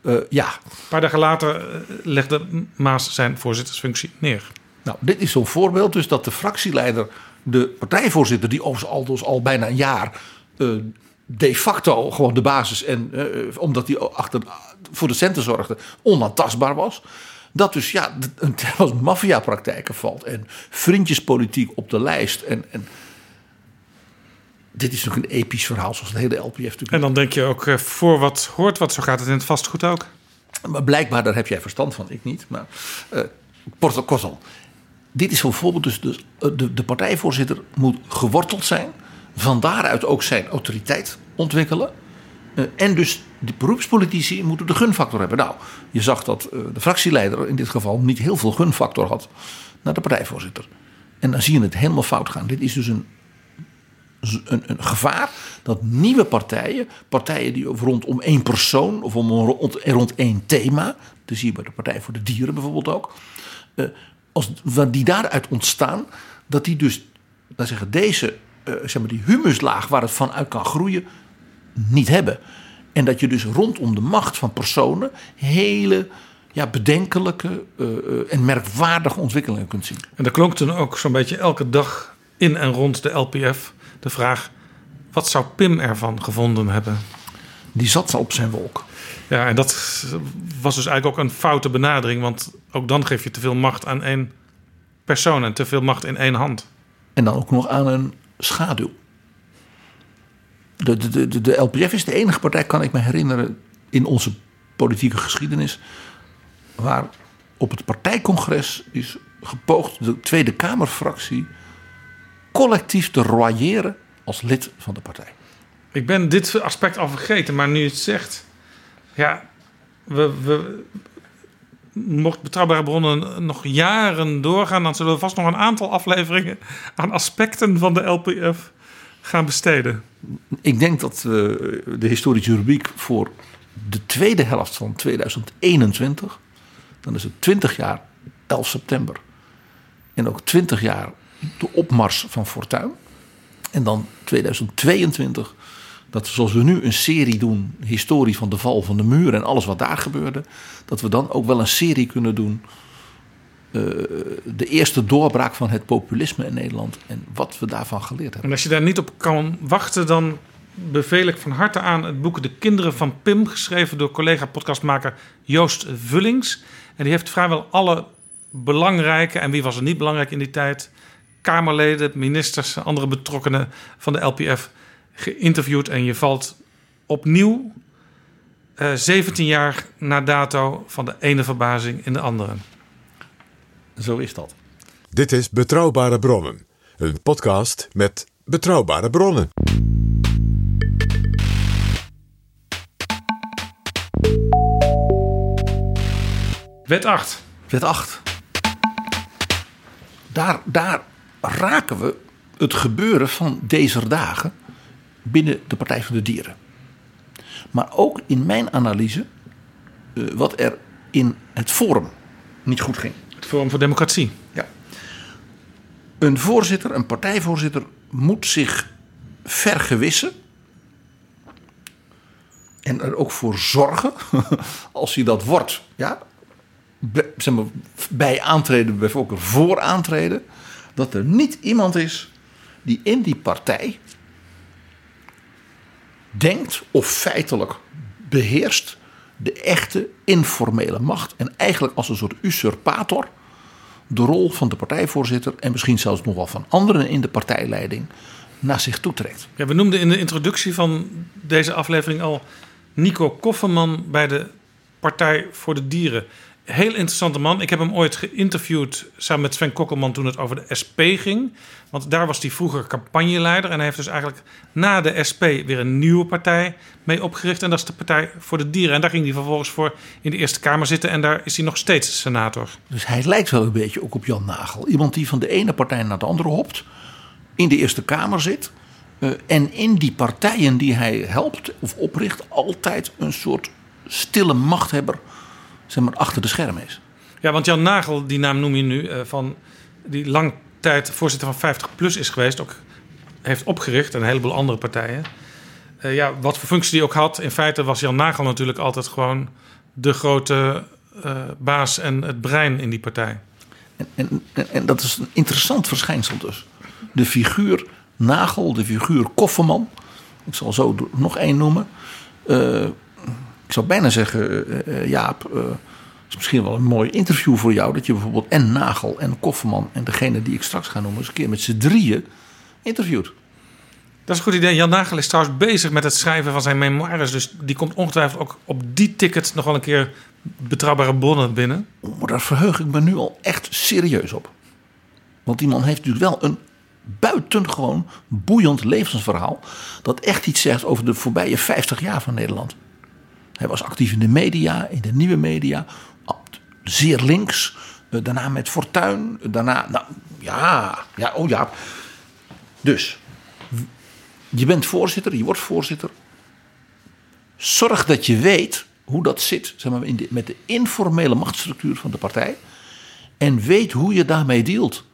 Eh, ja. Een paar dagen later eh, legde Maas zijn voorzittersfunctie neer. Nou, dit is zo'n voorbeeld dus dat de fractieleider, de partijvoorzitter, die overigens al, dus al bijna een jaar eh, de facto gewoon de basis en omdat hij achter, voor de centen zorgde, onaantastbaar was. Dat dus ja, als maffiapraktijken valt en vriendjespolitiek op de lijst. En, en dit is natuurlijk een episch verhaal, zoals het hele LPF natuurlijk. En dan denk je ook, eh, voor wat hoort wat, zo gaat het in het vastgoed ook. Maar blijkbaar, daar heb jij verstand van, ik niet. Maar eh kort- kortom, dit is zo'n voorbeeld. Dus, dus eh, de, de partijvoorzitter moet geworteld zijn. Van daaruit ook zijn autoriteit ontwikkelen. En dus de beroepspolitici moeten de gunfactor hebben. Nou, je zag dat eh, de fractieleider in dit geval niet heel veel gunfactor had naar de partijvoorzitter. En dan zie je het helemaal fout gaan. Dit is dus een, een, een gevaar dat nieuwe partijen, partijen die rondom één persoon of om rond, rond één thema, dat zie bij de Partij voor de Dieren bijvoorbeeld ook, eh, als die daaruit ontstaan, dat die dus, laten zeggen, deze, eh, zeg maar, die humuslaag waar het van uit kan groeien, niet hebben. En dat je dus rondom de macht van personen hele ja, bedenkelijke eh, eh, en merkwaardige ontwikkelingen kunt zien. En er klonk toen ook zo'n beetje elke dag in en rond de LPF de vraag: wat zou Pim ervan gevonden hebben? Die zat op zijn wolk. Ja, en dat was dus eigenlijk ook een foute benadering, want ook dan geef je te veel macht aan één persoon en te veel macht in één hand. En dan ook nog aan een schaduw. De, de, de, de LPF is de enige partij, kan ik me herinneren, in onze politieke geschiedenis. waar op het partijcongres is gepoogd de Tweede Kamerfractie collectief te royeren als lid van de partij. Ik ben dit aspect al vergeten, maar nu je het zegt. Ja, we, we, mocht betrouwbare bronnen nog jaren doorgaan, dan zullen we vast nog een aantal afleveringen aan aspecten van de LPF gaan besteden. Ik denk dat uh, de historische rubriek voor de tweede helft van 2021, dan is het 20 jaar 11 september. En ook 20 jaar de opmars van Fortuin. En dan 2022, dat zoals we nu een serie doen, historie van de val van de muur en alles wat daar gebeurde, dat we dan ook wel een serie kunnen doen. Uh, de eerste doorbraak van het populisme in Nederland en wat we daarvan geleerd hebben. En als je daar niet op kan wachten, dan beveel ik van harte aan het boek De Kinderen van Pim, geschreven door collega-podcastmaker Joost Vullings. En die heeft vrijwel alle belangrijke, en wie was er niet belangrijk in die tijd, Kamerleden, ministers, andere betrokkenen van de LPF geïnterviewd. En je valt opnieuw, uh, 17 jaar na dato, van de ene verbazing in de andere. Zo is dat. Dit is Betrouwbare Bronnen, een podcast met betrouwbare bronnen. Wet 8. Wet 8. Daar, daar raken we het gebeuren van deze dagen binnen de Partij van de Dieren. Maar ook in mijn analyse uh, wat er in het Forum niet goed ging. Het Forum voor Democratie. Ja. Een voorzitter, een partijvoorzitter, moet zich vergewissen. En er ook voor zorgen, als hij dat wordt, ja, zeg maar, bij aantreden, bijvoorbeeld voor aantreden, dat er niet iemand is die in die partij denkt of feitelijk beheerst de echte informele macht. En eigenlijk als een soort usurpator de rol van de partijvoorzitter en misschien zelfs nog wel van anderen in de partijleiding naar zich toetrekt. Ja, we noemden in de introductie van deze aflevering al Nico Kofferman bij de Partij voor de Dieren. Heel interessante man. Ik heb hem ooit geïnterviewd samen met Sven Kokkelman toen het over de SP ging. Want daar was hij vroeger campagneleider. En hij heeft dus eigenlijk na de SP weer een nieuwe partij mee opgericht. En dat is de Partij voor de Dieren. En daar ging hij vervolgens voor in de Eerste Kamer zitten. En daar is hij nog steeds senator. Dus hij lijkt wel een beetje ook op Jan Nagel. Iemand die van de ene partij naar de andere hopt. In de Eerste Kamer zit. Uh, en in die partijen die hij helpt of opricht, altijd een soort stille machthebber zeg maar, achter de schermen is. Ja, want Jan Nagel, die naam noem je nu, uh, van, die lang tijd voorzitter van 50PLUS is geweest, ook heeft opgericht en een heleboel andere partijen. Uh, ja, wat voor functie die ook had, in feite was Jan Nagel natuurlijk altijd gewoon de grote uh, baas en het brein in die partij. En, en, en dat is een interessant verschijnsel dus. De figuur Nagel, de figuur Kofferman, ik zal zo nog één noemen. Ik zou bijna zeggen, uh, Jaap, uh, is misschien wel een mooi interview voor jou. Dat je bijvoorbeeld en Nagel en Kofferman en degene die ik straks ga noemen, eens een keer met z'n drieën interviewt. Dat is een goed idee. Jan Nagel is trouwens bezig met het schrijven van zijn memoires. Dus die komt ongetwijfeld ook op die ticket nog wel een keer betrouwbare bronnen binnen. Oh, maar daar verheug ik me nu al echt serieus op. Want die man heeft natuurlijk wel een buitengewoon boeiend levensverhaal. Dat echt iets zegt over de voorbije 50 jaar van Nederland. Hij was actief in de media, in de nieuwe media. Zeer links. Daarna met Fortuin. Daarna, nou ja, ja, oh ja. Dus, je bent voorzitter, je wordt voorzitter. Zorg dat je weet hoe dat zit zeg maar, in met de informele machtsstructuur van de partij. En weet hoe je daarmee dealt.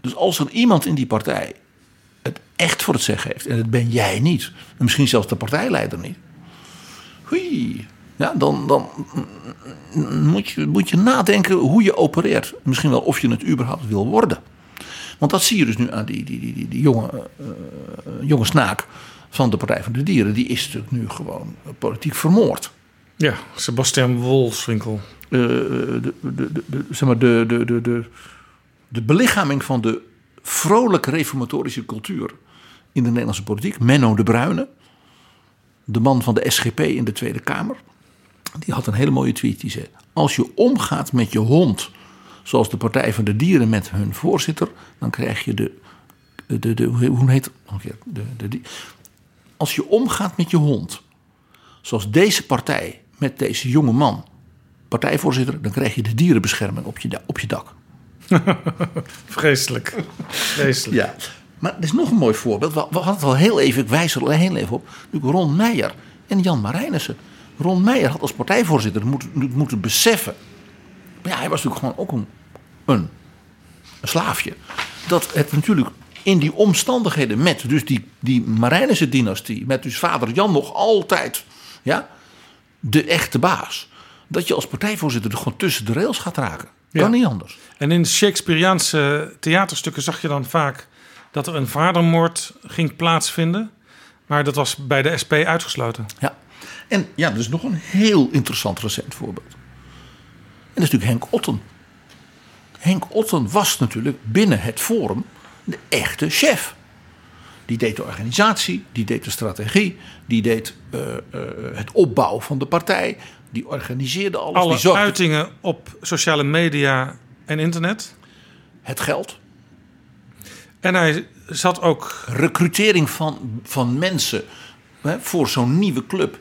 Dus als er iemand in die partij het echt voor het zeggen heeft, en dat ben jij niet, en misschien zelfs de partijleider niet, hui, ja, dan, dan moet, je, moet je nadenken hoe je opereert. Misschien wel of je het überhaupt wil worden. Want dat zie je dus nu aan die, die, die, die, die jonge, uh, jonge snaak van de Partij van de Dieren. Die is natuurlijk nu gewoon politiek vermoord. Ja, Sebastian Wolfswinkel. Uh, de, de, de, de, zeg maar de, de, de, de, de belichaming van de vrolijke reformatorische cultuur in de Nederlandse politiek, Menno de Bruyne, de man van de SGP in de Tweede Kamer. Die had een hele mooie tweet. Die zei: Als je omgaat met je hond, zoals de Partij van de Dieren met hun voorzitter, dan krijg je de. de, de, de hoe heet het? De, de, die- als je omgaat met je hond, zoals deze partij met deze jonge man, partijvoorzitter, dan krijg je de dierenbescherming op je, op je dak. Vreselijk. Vreselijk. Ja. Maar er is nog een mooi voorbeeld. We hadden het al heel even, ik wijs er al heel even op. Natuurlijk Ron Meijer en Jan Marijnissen. Ron Meijer had als partijvoorzitter moeten, moeten beseffen. Maar ja, hij was natuurlijk gewoon ook een, een, een slaafje. Dat het natuurlijk in die omstandigheden met dus die, die Marijnissen dynastie. Met dus vader Jan nog altijd ja, de echte baas. Dat je als partijvoorzitter er gewoon tussen de rails gaat raken. Kan Ja. niet anders. En in Shakespeareaanse theaterstukken zag je dan vaak dat er een vadermoord ging plaatsvinden. Maar dat was bij de SP uitgesloten. Ja. En ja, is nog een heel interessant recent voorbeeld. En dat is natuurlijk Henk Otten. Henk Otten was natuurlijk binnen het Forum de echte chef. Die deed de organisatie, die deed de strategie, die deed eh, eh, het opbouwen van de partij, die organiseerde alles. Alle die zorgde uitingen op sociale media en internet. Het geld. En hij zat ook. Recrutering van, van mensen hè, voor zo'n nieuwe club.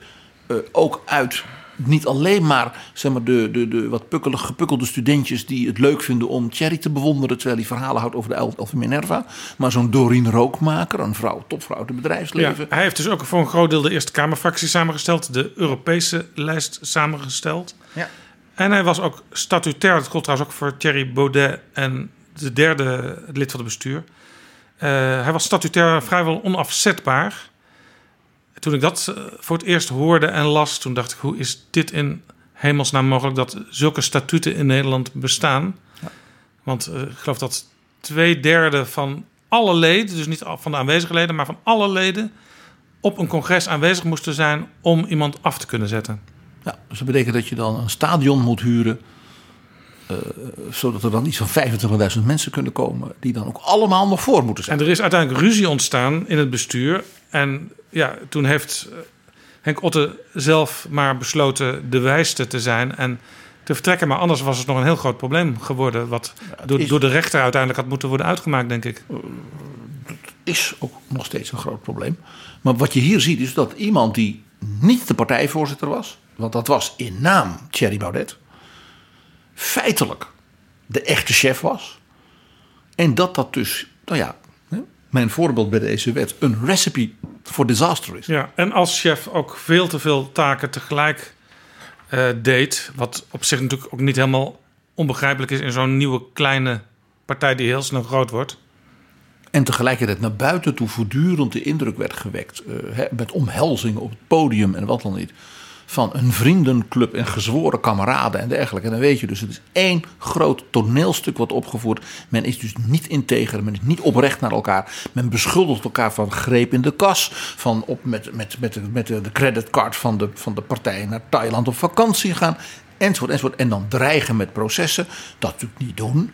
eh, ook uit niet alleen maar, zeg maar de, de, de wat pukkelig, gepukkelde studentjes die het leuk vinden om Thierry te bewonderen. terwijl hij verhalen houdt over de El- Elfie Minerva. Maar zo'n Doreen Rookmaker, een vrouw, topvrouw uit het Ja, bedrijfsleven. hij heeft dus ook voor een groot deel de Eerste Kamerfractie samengesteld. De Europese lijst samengesteld. Ja. En hij was ook statutair. Dat gold trouwens ook voor Thierry Baudet en de derde lid van het bestuur. Eh, hij was statutair vrijwel onafzetbaar. Toen ik dat eh, voor het eerst hoorde en las, toen dacht ik: hoe is dit in hemelsnaam mogelijk dat zulke statuten in Nederland bestaan? Want eh, ik geloof dat twee derde van alle leden, dus niet van de aanwezige leden, maar van alle leden, op een congres aanwezig moesten zijn om iemand af te kunnen zetten. Ja, dus dat betekent dat je dan een stadion moet huren. Eh, zodat er dan iets van 25.000 mensen kunnen komen. die dan ook allemaal nog voor moeten zijn. En er is uiteindelijk ruzie ontstaan in het bestuur. En ja, toen heeft eh, Henk Otte zelf maar besloten de wijste te zijn en te vertrekken. Maar anders was het nog een heel groot probleem geworden. Wat door, is- door de rechter uiteindelijk had moeten worden uitgemaakt, denk ik. is ook nog steeds een groot probleem. Maar wat je hier ziet is dat iemand die niet de partijvoorzitter was, want dat was in naam Thierry Baudet, feitelijk de echte chef was. En dat dat dus, nou ja, mijn voorbeeld bij deze wet, een recipe voor disaster is. Ja, en als chef ook veel te veel taken tegelijk eh, deed. Wat op zich natuurlijk ook niet helemaal onbegrijpelijk is in zo'n nieuwe kleine partij die heel snel groot wordt. En tegelijkertijd naar buiten toe voortdurend de indruk werd gewekt. eh, met omhelzingen op het podium en wat dan niet. Van een vriendenclub en gezworen kameraden en dergelijke. En dan weet je dus, het is één groot toneelstuk wat opgevoerd. Men is dus niet integer, men is niet oprecht naar elkaar. Men beschuldigt elkaar van greep in de kas. Van op met, met, met, de, met de creditcard van de, van de partij naar Thailand op vakantie gaan. Enzovoort, enzovoort. En dan dreigen met processen. Dat natuurlijk niet doen.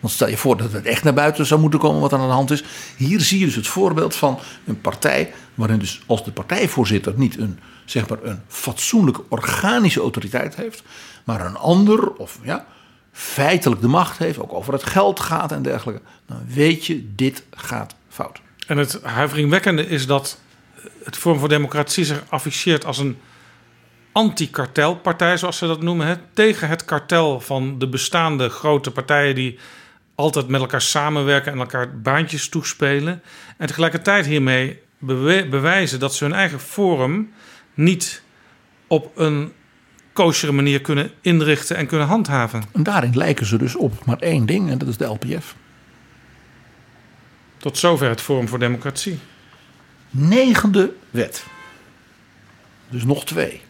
Want stel je voor dat het echt naar buiten zou moeten komen wat aan de hand is. Hier zie je dus het voorbeeld van een partij waarin dus als de partijvoorzitter niet een, zeg maar een fatsoenlijke organische autoriteit heeft, maar een ander of ja, feitelijk de macht heeft, ook over het geld gaat en dergelijke. Dan weet je, dit gaat fout. En het huiveringwekkende is dat het Forum voor Democratie zich afficheert als een anti-kartelpartij, zoals ze dat noemen. Hè, tegen het kartel van de bestaande grote partijen die altijd met elkaar samenwerken en elkaar baantjes toespelen. En tegelijkertijd hiermee bewijzen dat ze hun eigen forum niet op een koosjere manier kunnen inrichten en kunnen handhaven. En daarin lijken ze dus op maar één ding en dat is de LPF. Tot zover het Forum voor Democratie. Negende wet. Dus nog twee.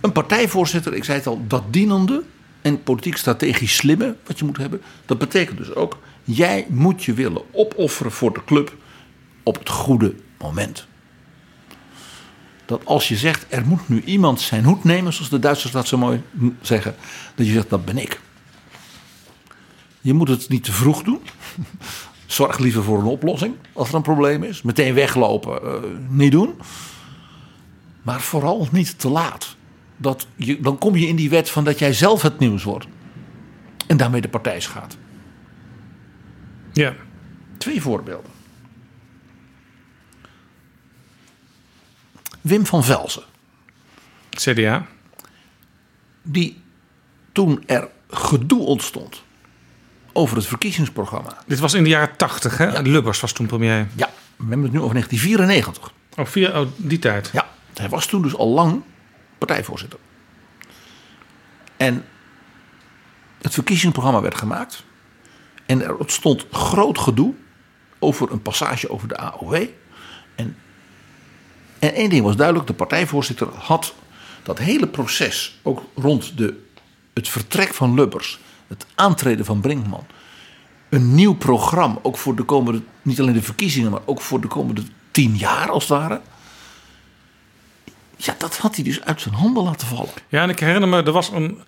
Een partijvoorzitter, ik zei het al, dat dienende en politiek strategisch slimme wat je moet hebben. Dat betekent dus ook, jij moet je willen opofferen voor de club op het goede moment. Dat als je zegt, er moet nu iemand zijn hoed nemen, zoals de Duitsers dat zo mooi zeggen, dat je zegt, dat ben ik. Je moet het niet te vroeg doen. Zorg liever voor een oplossing als er een probleem is. Meteen weglopen, eh, niet doen. Maar vooral niet te laat. Dat je, dan kom je in die wet van dat jij zelf het nieuws wordt. En daarmee de partij schaadt. Ja. Twee voorbeelden. Wim van Velzen. CDA. Die toen er gedoe ontstond over het verkiezingsprogramma. Dit was in de jaren 80, hè? Lubbers was toen premier. Ja, we hebben het nu over 1994. Oh, via, oh, die tijd. Ja, hij was toen dus al lang partijvoorzitter. En het verkiezingsprogramma werd gemaakt. En er ontstond groot gedoe over een passage over de AOW. En, één ding was duidelijk: de partijvoorzitter had dat hele proces, ook rond de, het vertrek van Lubbers, het aantreden van Brinkman, een nieuw programma, ook voor de komende, niet alleen de verkiezingen, maar ook voor de komende tien jaar als het ware. Ja, dat had hij dus uit zijn handen laten vallen. Ja, en ik herinner me, er was een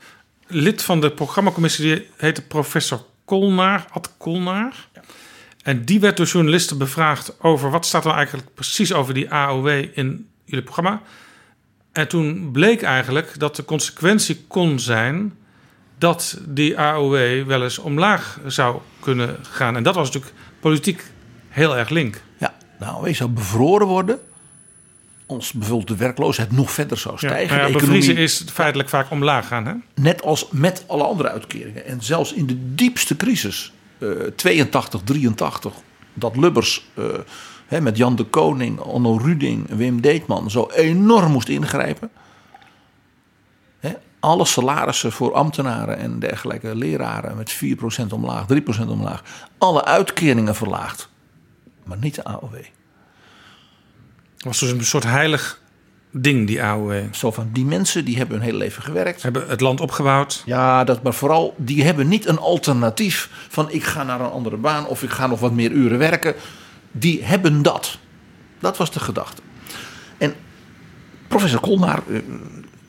lid van de programmacommissie, die heette professor Kolnaar, Ad Kolnaar. En die werd door journalisten bevraagd over wat staat er nou eigenlijk precies over die AOW in jullie programma. En toen bleek eigenlijk dat de consequentie kon zijn dat die AOW wel eens omlaag zou kunnen gaan. En dat was natuurlijk politiek heel erg link. Ja, de AOW zou bevroren worden als bijvoorbeeld de werkloosheid nog verder zou stijgen. Ja, de ja, bevriezen is feitelijk vaak omlaag gaan. Hè? Net als met alle andere uitkeringen. En zelfs in de diepste crisis, 82, 83, dat Lubbers eh, met Jan de Koning, Onno Ruding, Wim Deetman zo enorm moest ingrijpen. Alle salarissen voor ambtenaren en dergelijke leraren met 4% omlaag, 3% omlaag. Alle uitkeringen verlaagd. Maar niet de AOW. Het was dus een soort heilig ding, die AOW. Zo van, die mensen die hebben hun hele leven gewerkt. Hebben het land opgebouwd. Ja, dat, maar vooral, die hebben niet een alternatief van ik ga naar een andere baan of ik ga nog wat meer uren werken. Die hebben dat. Dat was de gedachte. En professor Kolnaar eh,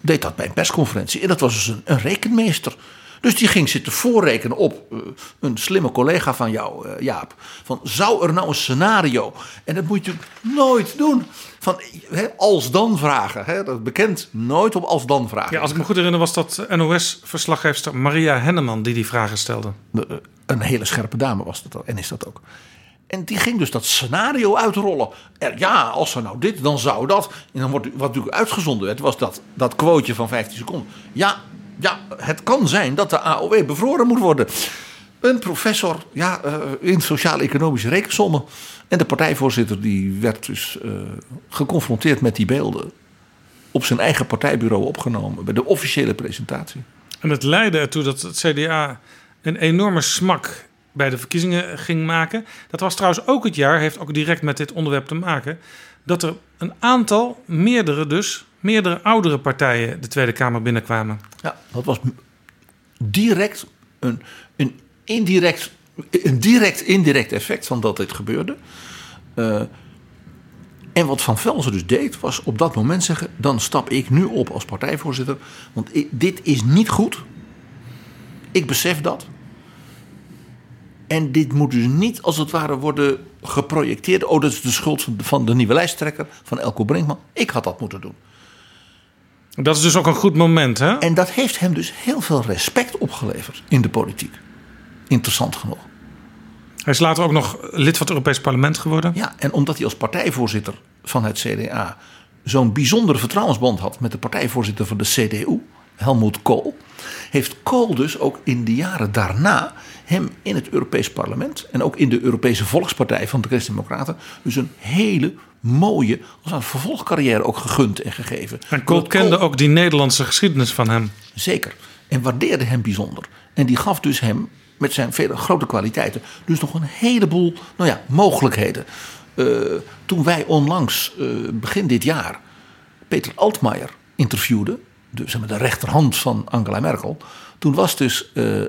deed dat bij een persconferentie. En dat was dus een, een rekenmeester. Dus die ging zitten voorrekenen op eh, een slimme collega van jou, eh, Jaap. Van zou er nou een scenario, en dat moet je natuurlijk nooit doen, van als dan vragen. Dat is bekend, nooit op als dan vragen. Ja, als ik me goed herinner was dat NOS-verslaggeefster Maria Henneman die die vragen stelde. Een hele scherpe dame was dat en is dat ook. En die ging dus dat scenario uitrollen. Er, ja, als er nou dit, dan zou dat. En dan wordt wat natuurlijk uitgezonden werd, was dat, dat quoteje van 15 seconden. Ja, ja, het kan zijn dat de AOW bevroren moet worden. Een professor ja, uh, in sociaal-economische rekensommen. En de partijvoorzitter die werd dus uh, geconfronteerd met die beelden. Op zijn eigen partijbureau opgenomen bij de officiële presentatie. En het leidde ertoe dat het CDA een enorme smak bij de verkiezingen ging maken. Dat was trouwens ook het jaar, heeft ook direct met dit onderwerp te maken, dat er een aantal, meerdere dus, meerdere oudere partijen de Tweede Kamer binnenkwamen. Ja, dat was direct een, een indirect, een direct indirect effect van dat dit gebeurde. Uh, en wat Van Velzen dus deed, was op dat moment zeggen: dan stap ik nu op als partijvoorzitter, want dit is niet goed. Ik besef dat. En dit moet dus niet als het ware worden geprojecteerd. Oh, dat is de schuld van de nieuwe lijsttrekker, van Elko Brinkman. Ik had dat moeten doen. Dat is dus ook een goed moment, hè? En dat heeft hem dus heel veel respect opgeleverd in de politiek. Interessant genoeg. Hij is later ook nog lid van het Europees Parlement geworden. Ja, en omdat hij als partijvoorzitter van het CDA zo'n bijzondere vertrouwensband had met de partijvoorzitter van de CDU, Helmoet Kool, heeft Kool dus ook in de jaren daarna hem in het Europees Parlement en ook in de Europese Volkspartij van de Christen-Democraten dus een hele mooie als een vervolgcarrière ook gegund en gegeven. En Kool kende ook die Nederlandse geschiedenis van hem. Zeker. En waardeerde hem bijzonder. En die gaf dus hem met zijn vele grote kwaliteiten dus nog een heleboel nou ja, mogelijkheden. Uh, toen wij onlangs, uh, begin dit jaar, Peter Altmaier interviewden, de, zeg maar, de rechterhand van Angela Merkel. Toen was dus uh,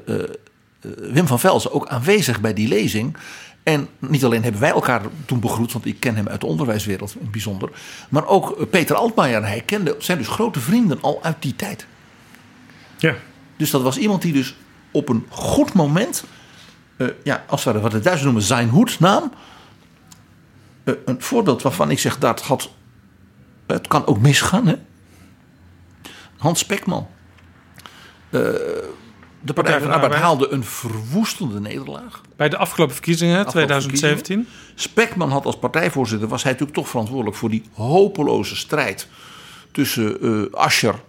Wim van Velzen ook aanwezig bij die lezing. En niet alleen hebben wij elkaar toen begroet, want ik ken hem uit de onderwijswereld in het bijzonder. Maar ook Peter Altmaier en hij kenden, zijn dus grote vrienden al uit die tijd. Ja. Dus dat was iemand die dus op een goed moment eh, ja, als we wat de Duitsers noemen zijn hoednaam. Uh, een voorbeeld waarvan ik zeg dat had, het kan ook misgaan. Hè? Hans Spekman. Uh, de Partij van de Arbeid haalde een verwoestende nederlaag. Bij de afgelopen verkiezingen, afgelopen 2017. Verkiezingen. Spekman had als partijvoorzitter, was hij natuurlijk toch verantwoordelijk voor die hopeloze strijd tussen uh, Ascher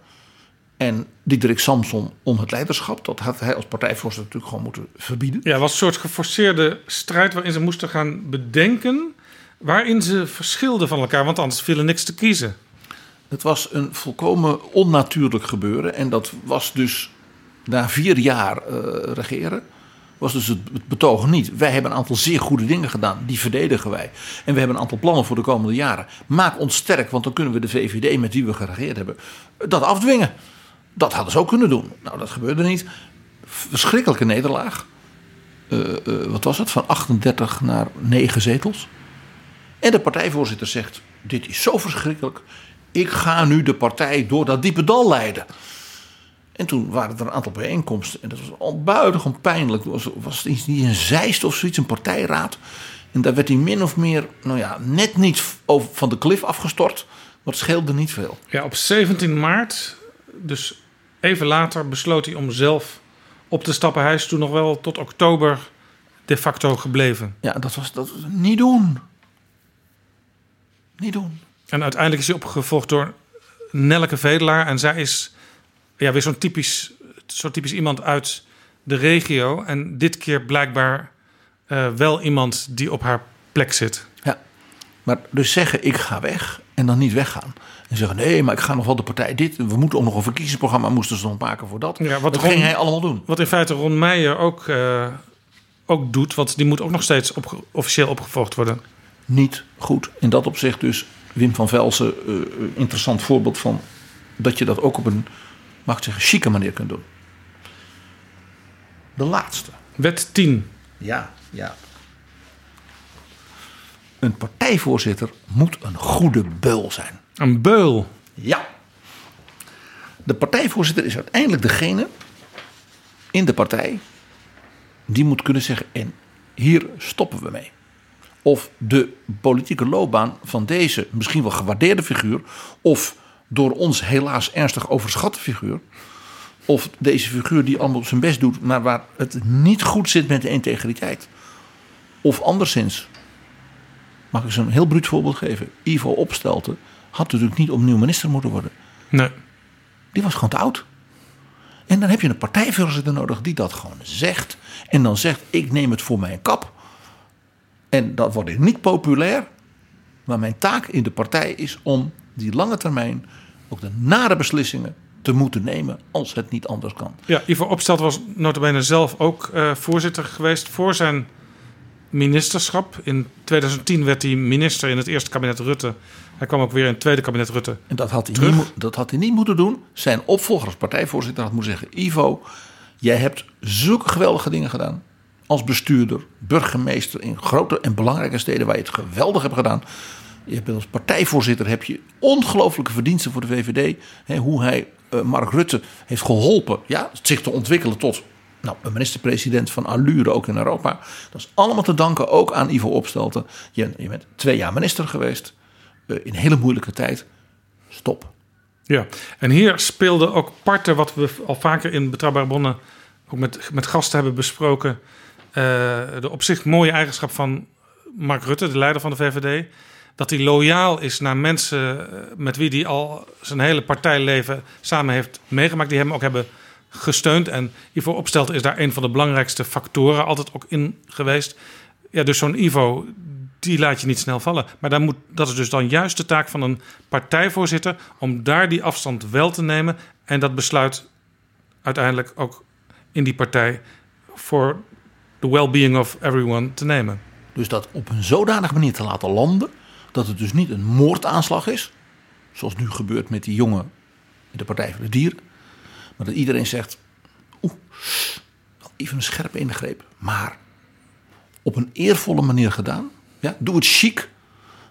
en Diederik Samson om het leiderschap. Dat had hij als partijvoorzitter natuurlijk gewoon moeten verbieden. Ja, het was een soort geforceerde strijd waarin ze moesten gaan bedenken waarin ze verschilden van elkaar, want anders viel er niks te kiezen. Het was een volkomen onnatuurlijk gebeuren en dat was dus na vier jaar uh, regeren. Was dus het betogen niet. Wij hebben een aantal zeer goede dingen gedaan. Die verdedigen wij. En we hebben een aantal plannen voor de komende jaren. Maak ons sterk, want dan kunnen we de VVD met wie we geregeerd hebben. dat afdwingen. Dat hadden ze ook kunnen doen. Nou, dat gebeurde niet. Verschrikkelijke nederlaag. Uh, wat was het? Van 38 naar 9 zetels. En de partijvoorzitter zegt: Dit is zo verschrikkelijk. Ik ga nu de partij door dat diepe dal leiden. En toen waren er een aantal bijeenkomsten. En dat was al buitengewoon pijnlijk. Was, was het niet een zijst of zoiets, een partijraad. En daar werd hij min of meer, nou ja, net niet over, van de klif afgestort. Maar het scheelde niet veel. Ja, op 17 maart, dus even later, besloot hij om zelf op te stappen. Hij is toen nog wel tot oktober de facto gebleven. Ja, dat was, dat was niet doen. Niet doen. En uiteindelijk is hij opgevolgd door Nelleke Vedelaar. En zij is ja, weer zo'n typisch, zo typisch iemand uit de regio. En dit keer blijkbaar uh, wel iemand die op haar plek zit. Ja, maar dus zeggen ik ga weg en dan niet weggaan. En zeggen nee, maar ik ga nog wel de partij dit. We moeten ook nog een verkiezingsprogramma moesten ze nog maken voor dat. Ja, wat dat Ron, ging hij allemaal doen. Wat in feite Ron Meijer ook, uh, ook doet. Want die moet ook nog steeds op, officieel opgevolgd worden. Niet goed. In dat opzicht dus Wim van Velsen, uh, interessant voorbeeld van dat je dat ook op een, mag ik zeggen, chique manier kunt doen. De laatste. Wet 10. Ja, ja. Een partijvoorzitter moet een goede beul zijn. Een beul? Ja. De partijvoorzitter is uiteindelijk degene in de partij die moet kunnen zeggen: en hier stoppen we mee. Of de politieke loopbaan van deze misschien wel gewaardeerde figuur, of door ons helaas ernstig overschatte figuur, of deze figuur die allemaal zijn best doet, maar waar het niet goed zit met de integriteit. Of anderszins, mag ik ze een heel bruut voorbeeld geven. Ivo Opstelten had natuurlijk niet opnieuw minister moeten worden. Nee. Die was gewoon te oud. En dan heb je een partijvoorzitter nodig die dat gewoon zegt. En dan zegt: Ik neem het voor mijn kap. En dat wordt niet populair. Maar mijn taak in de partij is om die lange termijn ook de nare beslissingen te moeten nemen als het niet anders kan. Ja, Ivo Opstelt was notabene zelf ook uh, voorzitter geweest voor zijn ministerschap. In 2010 werd hij minister in het eerste kabinet Rutte. Hij kwam ook weer in het tweede kabinet Rutte. En dat had hij, niet, dat had hij niet moeten doen. Zijn opvolger als partijvoorzitter had moeten zeggen: Ivo, jij hebt zulke geweldige dingen gedaan. Als bestuurder, burgemeester in grote en belangrijke steden waar je het geweldig hebt gedaan. Je hebt als partijvoorzitter heb je ongelooflijke verdiensten voor de VVD. Hè, hoe hij uh, Mark Rutte heeft geholpen ja, zich te ontwikkelen tot nou, een minister-president van allure ook in Europa. Dat is allemaal te danken ook aan Ivo Opstelten. Je, je bent twee jaar minister geweest uh, in hele moeilijke tijd. Stop. Ja, en hier speelde ook parten wat we al vaker in Betrouwbare Bronnen ook met, met gasten hebben besproken. Uh, de op zich mooie eigenschap van Mark Rutte, de leider van de VVD. Dat hij loyaal is naar mensen met wie hij al zijn hele partijleven samen heeft meegemaakt. Die hem ook hebben gesteund. En Ivo Opstelten is daar een van de belangrijkste factoren altijd ook in geweest. Ja, dus zo'n Ivo, die laat je niet snel vallen. Maar daar moet, dat is dus dan juist de taak van een partijvoorzitter... om daar die afstand wel te nemen... en dat besluit uiteindelijk ook in die partij... voor the well-being of everyone te nemen. Dus dat op een zodanige manier te laten landen... dat het dus niet een moordaanslag is... zoals nu gebeurt met die jongen in de Partij voor de Dieren... maar dat iedereen zegt... oeh, even een scherpe ingreep... maar op een eervolle manier gedaan... Ja, doe het chic.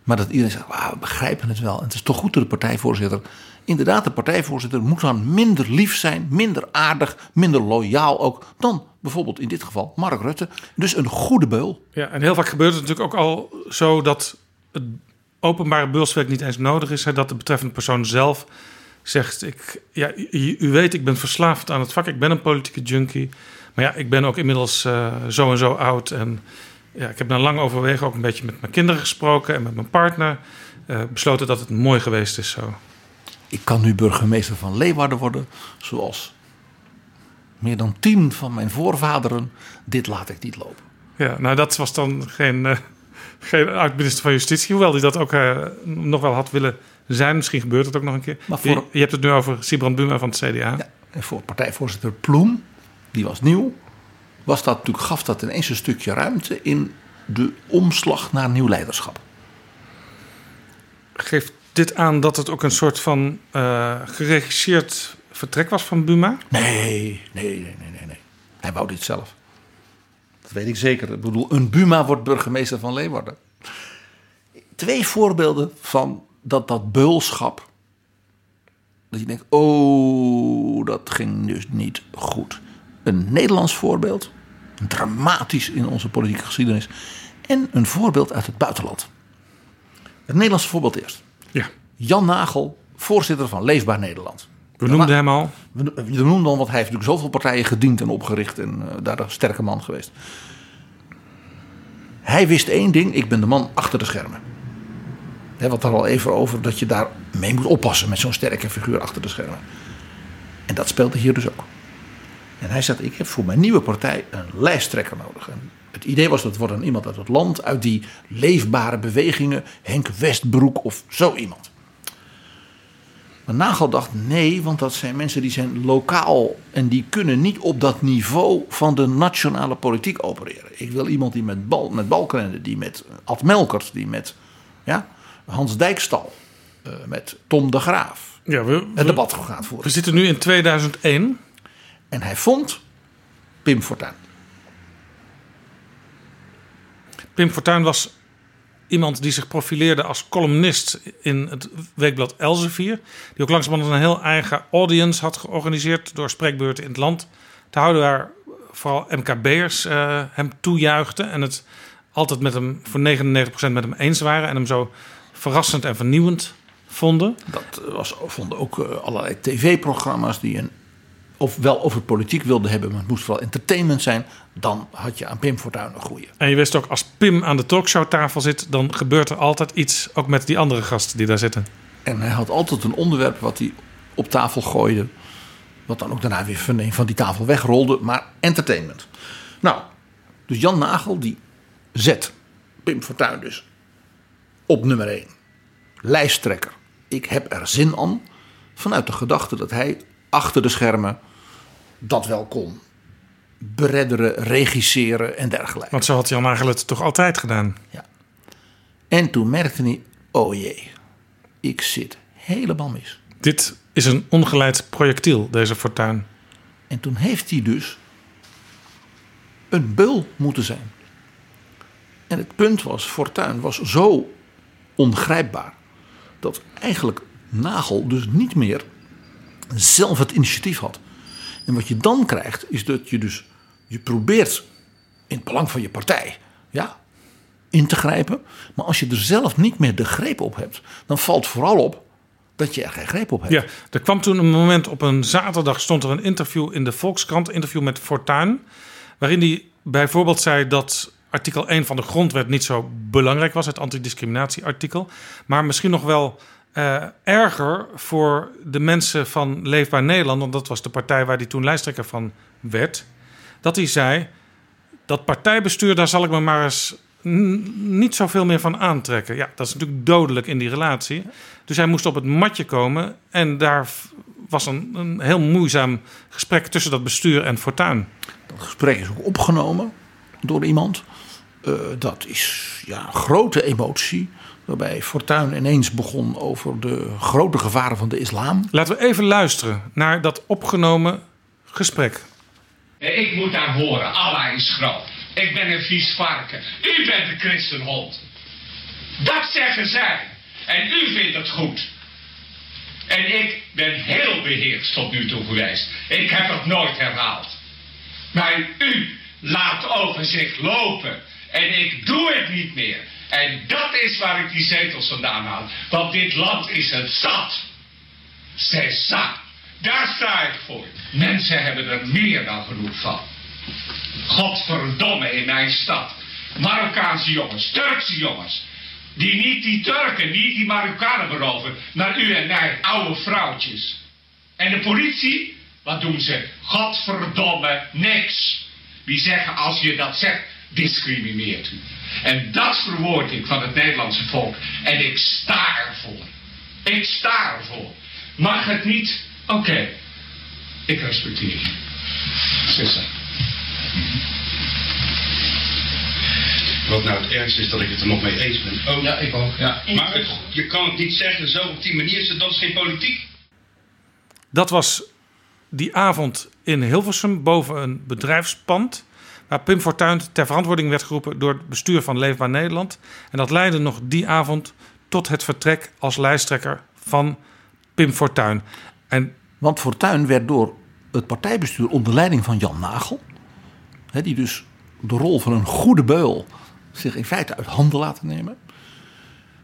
Maar dat iedereen zegt, "Wauw, we begrijpen het wel. En het is toch goed dat de partijvoorzitter... Inderdaad, de partijvoorzitter moet dan minder lief zijn, minder aardig, minder loyaal ook... dan bijvoorbeeld in dit geval Mark Rutte. Dus een goede beul. Ja, en heel vaak gebeurt het natuurlijk ook al zo dat het openbare beulswerk niet eens nodig is. Hè, dat de betreffende persoon zelf zegt: ik, ja, u, u weet, ik ben verslaafd aan het vak, ik ben een politieke junkie. Maar ja, ik ben ook inmiddels eh, zo en zo oud. En ja, ik heb na lang overwegen ook een beetje met mijn kinderen gesproken en met mijn partner. eh, besloten dat het mooi geweest is zo. Ik kan nu burgemeester van Leeuwarden worden, zoals meer dan tien van mijn voorvaderen. Dit laat ik niet lopen. Ja, nou dat was dan geen, eh, geen oud-minister van Justitie. Hoewel hij dat ook eh, nog wel had willen zijn. Misschien gebeurt het ook nog een keer. Maar voor- je, je hebt het nu over Sibrand Buma van het CDA. En voor partijvoorzitter Ploem, die was nieuw, was dat natuurlijk, gaf dat ineens een stukje ruimte in de omslag naar nieuw leiderschap. Geeft dit aan dat het ook een soort van eh, geregisseerd vertrek was van Buma? Nee, nee, nee, nee, nee. Hij wou dit zelf. Dat weet ik zeker. Ik bedoel, een Buma wordt burgemeester van Leeuwarden. Twee voorbeelden van dat, dat beulschap. Dat je denkt, oh, dat ging dus niet goed. Een Nederlands voorbeeld. Dramatisch in onze politieke geschiedenis. En een voorbeeld uit het buitenland. Het Nederlandse voorbeeld eerst. Ja. Jan Nagel, voorzitter van Leefbaar Nederland. We noemden hem al. We we noemden dan, want hij heeft natuurlijk zoveel partijen gediend en opgericht en eh, daar een sterke man geweest. Hij wist één ding: ik ben de man achter de schermen. He, wat daar al even over dat je daar mee moet oppassen met zo'n sterke figuur achter de schermen. En dat speelde hier dus ook. En hij zegt: Ik heb voor mijn nieuwe partij een lijsttrekker nodig. En het idee was dat wordt dan iemand uit het land, uit die leefbare bewegingen, Henk Westbroek of zo iemand. Maar Nagel dacht nee, want dat zijn mensen die zijn lokaal en die kunnen niet op dat niveau van de nationale politiek opereren. Ik wil iemand die met, Bal, met Balkenende, die met Ad Melkert, die met ja, Hans Dijkstal, eh, met Tom de Graaf Ja, we, het debat gaat voeren. we zitten nu in 2001. En hij vond Pim Fortuyn. Pim Fortuyn was iemand die zich profileerde als columnist in het weekblad Elsevier. Die ook langzamerhand een heel eigen audience had georganiseerd door spreekbeurten in het land te houden. Waar vooral MKB'ers eh, hem toejuichten en het altijd met hem voor 99% met hem eens waren. En hem zo verrassend en vernieuwend vonden. Dat was, vonden ook eh, allerlei tv-programma's die een, of wel over politiek wilden hebben, maar het moest vooral entertainment zijn. Dan had je aan Pim Fortuyn een goeie. En je wist ook, als Pim aan de talkshowtafel zit, dan gebeurt er altijd iets, ook met die andere gasten die daar zitten. En hij had altijd een onderwerp wat hij op tafel gooide. Wat dan ook daarna weer van, een van die tafel wegrolde. Maar entertainment. Nou, dus Jan Nagel die zet Pim Fortuyn dus op nummer 1. Lijsttrekker. Ik heb er zin aan. Vanuit de gedachte dat hij achter de schermen dat wel kon. Beredderen, regisseren en dergelijke. Want zo had Jan Nagel het toch altijd gedaan. En toen merkte hij, oh jee, ik zit helemaal mis. Dit is een ongeleid projectiel, deze Fortuyn. En toen heeft hij dus een beul moeten zijn. En het punt was, Fortuyn was zo ongrijpbaar... dat eigenlijk Nagel dus niet meer zelf het initiatief had. En wat je dan krijgt, is dat je dus... je probeert in het belang van je partij... ja, in te grijpen. Maar als je er zelf niet meer de greep op hebt... dan valt vooral op dat je er geen greep op hebt. Ja, er kwam toen een moment op een zaterdag stond er een interview in de Volkskrant, interview met Fortuyn, waarin hij bijvoorbeeld zei dat artikel 1 van de grondwet niet zo belangrijk was, het antidiscriminatieartikel, maar misschien nog wel eh, erger voor de mensen van Leefbaar Nederland, want dat was de partij waar hij toen lijsttrekker van werd, dat hij zei dat partijbestuur, daar zal ik me maar eens niet zoveel meer van aantrekken. Ja, dat is natuurlijk dodelijk in die relatie. Dus hij moest op het matje komen. En daar was een, een heel moeizaam gesprek tussen dat bestuur en Fortuyn. Dat gesprek is ook opgenomen door iemand. Eh, dat is ja, grote emotie. Waarbij Fortuyn ineens begon over de grote gevaren van de islam. Laten we even luisteren naar dat opgenomen gesprek. Ik moet daar horen, Allah is groot. Ik ben een vies varken. U bent een christenhond. Dat zeggen zij. En u vindt het goed. En ik ben heel beheerst tot nu toe geweest. Ik heb het nooit herhaald. Maar u laat over zich lopen. En ik doe het niet meer. En dat is waar ik die zetels vandaan haal. Want dit land is het zat. C'est ça. Daar sta ik voor. Mensen hebben er meer dan genoeg van. Godverdomme in mijn stad. Marokkaanse jongens, Turkse jongens. Die niet die Turken, niet die Marokkanen beroven, maar u en mij, oude vrouwtjes. En de politie, wat doen ze? Godverdomme niks. Wie zeggen als je dat zegt, discrimineert u. En dat verwoord ik van het Nederlandse volk. En ik sta ervoor. Ik sta ervoor. Mag het niet? Oké. Ik respecteer je. Sissa. Wat nou het ergste is dat ik het er nog mee eens ben. Oh, ja, ik ook. Ja. Maar het- je kan het niet zeggen zo op die manier, is het- dat is geen politiek. Dat was die avond in Hilversum boven een bedrijfspand. Waar Pim Fortuyn ter verantwoording werd geroepen door het bestuur van Leefbaar Nederland. En dat leidde nog die avond tot het vertrek als lijsttrekker van Pim Fortuyn. En Want Fortuyn werd door het partijbestuur onder leiding van Jan Nagel, hè, die dus de rol van een goede beul zich in feite uit handen laten nemen,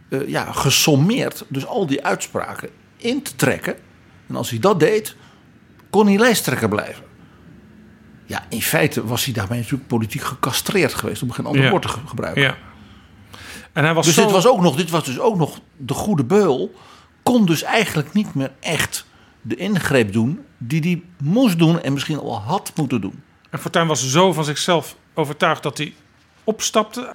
eh, ja, gesommeerd dus al die uitspraken in te trekken. En als hij dat deed, kon hij lijsttrekker blijven. Ja, in feite was hij daarmee natuurlijk politiek gecastreerd geweest, om geen ander Ja. woord te ge- gebruiken. Ja. En hij was dus zo- dit was ook nog, dit was dus ook nog de goede beul. Kon dus eigenlijk niet meer echt de ingreep doen die hij moest doen en misschien al had moeten doen. En Fortuyn was zo van zichzelf overtuigd dat hij opstapte.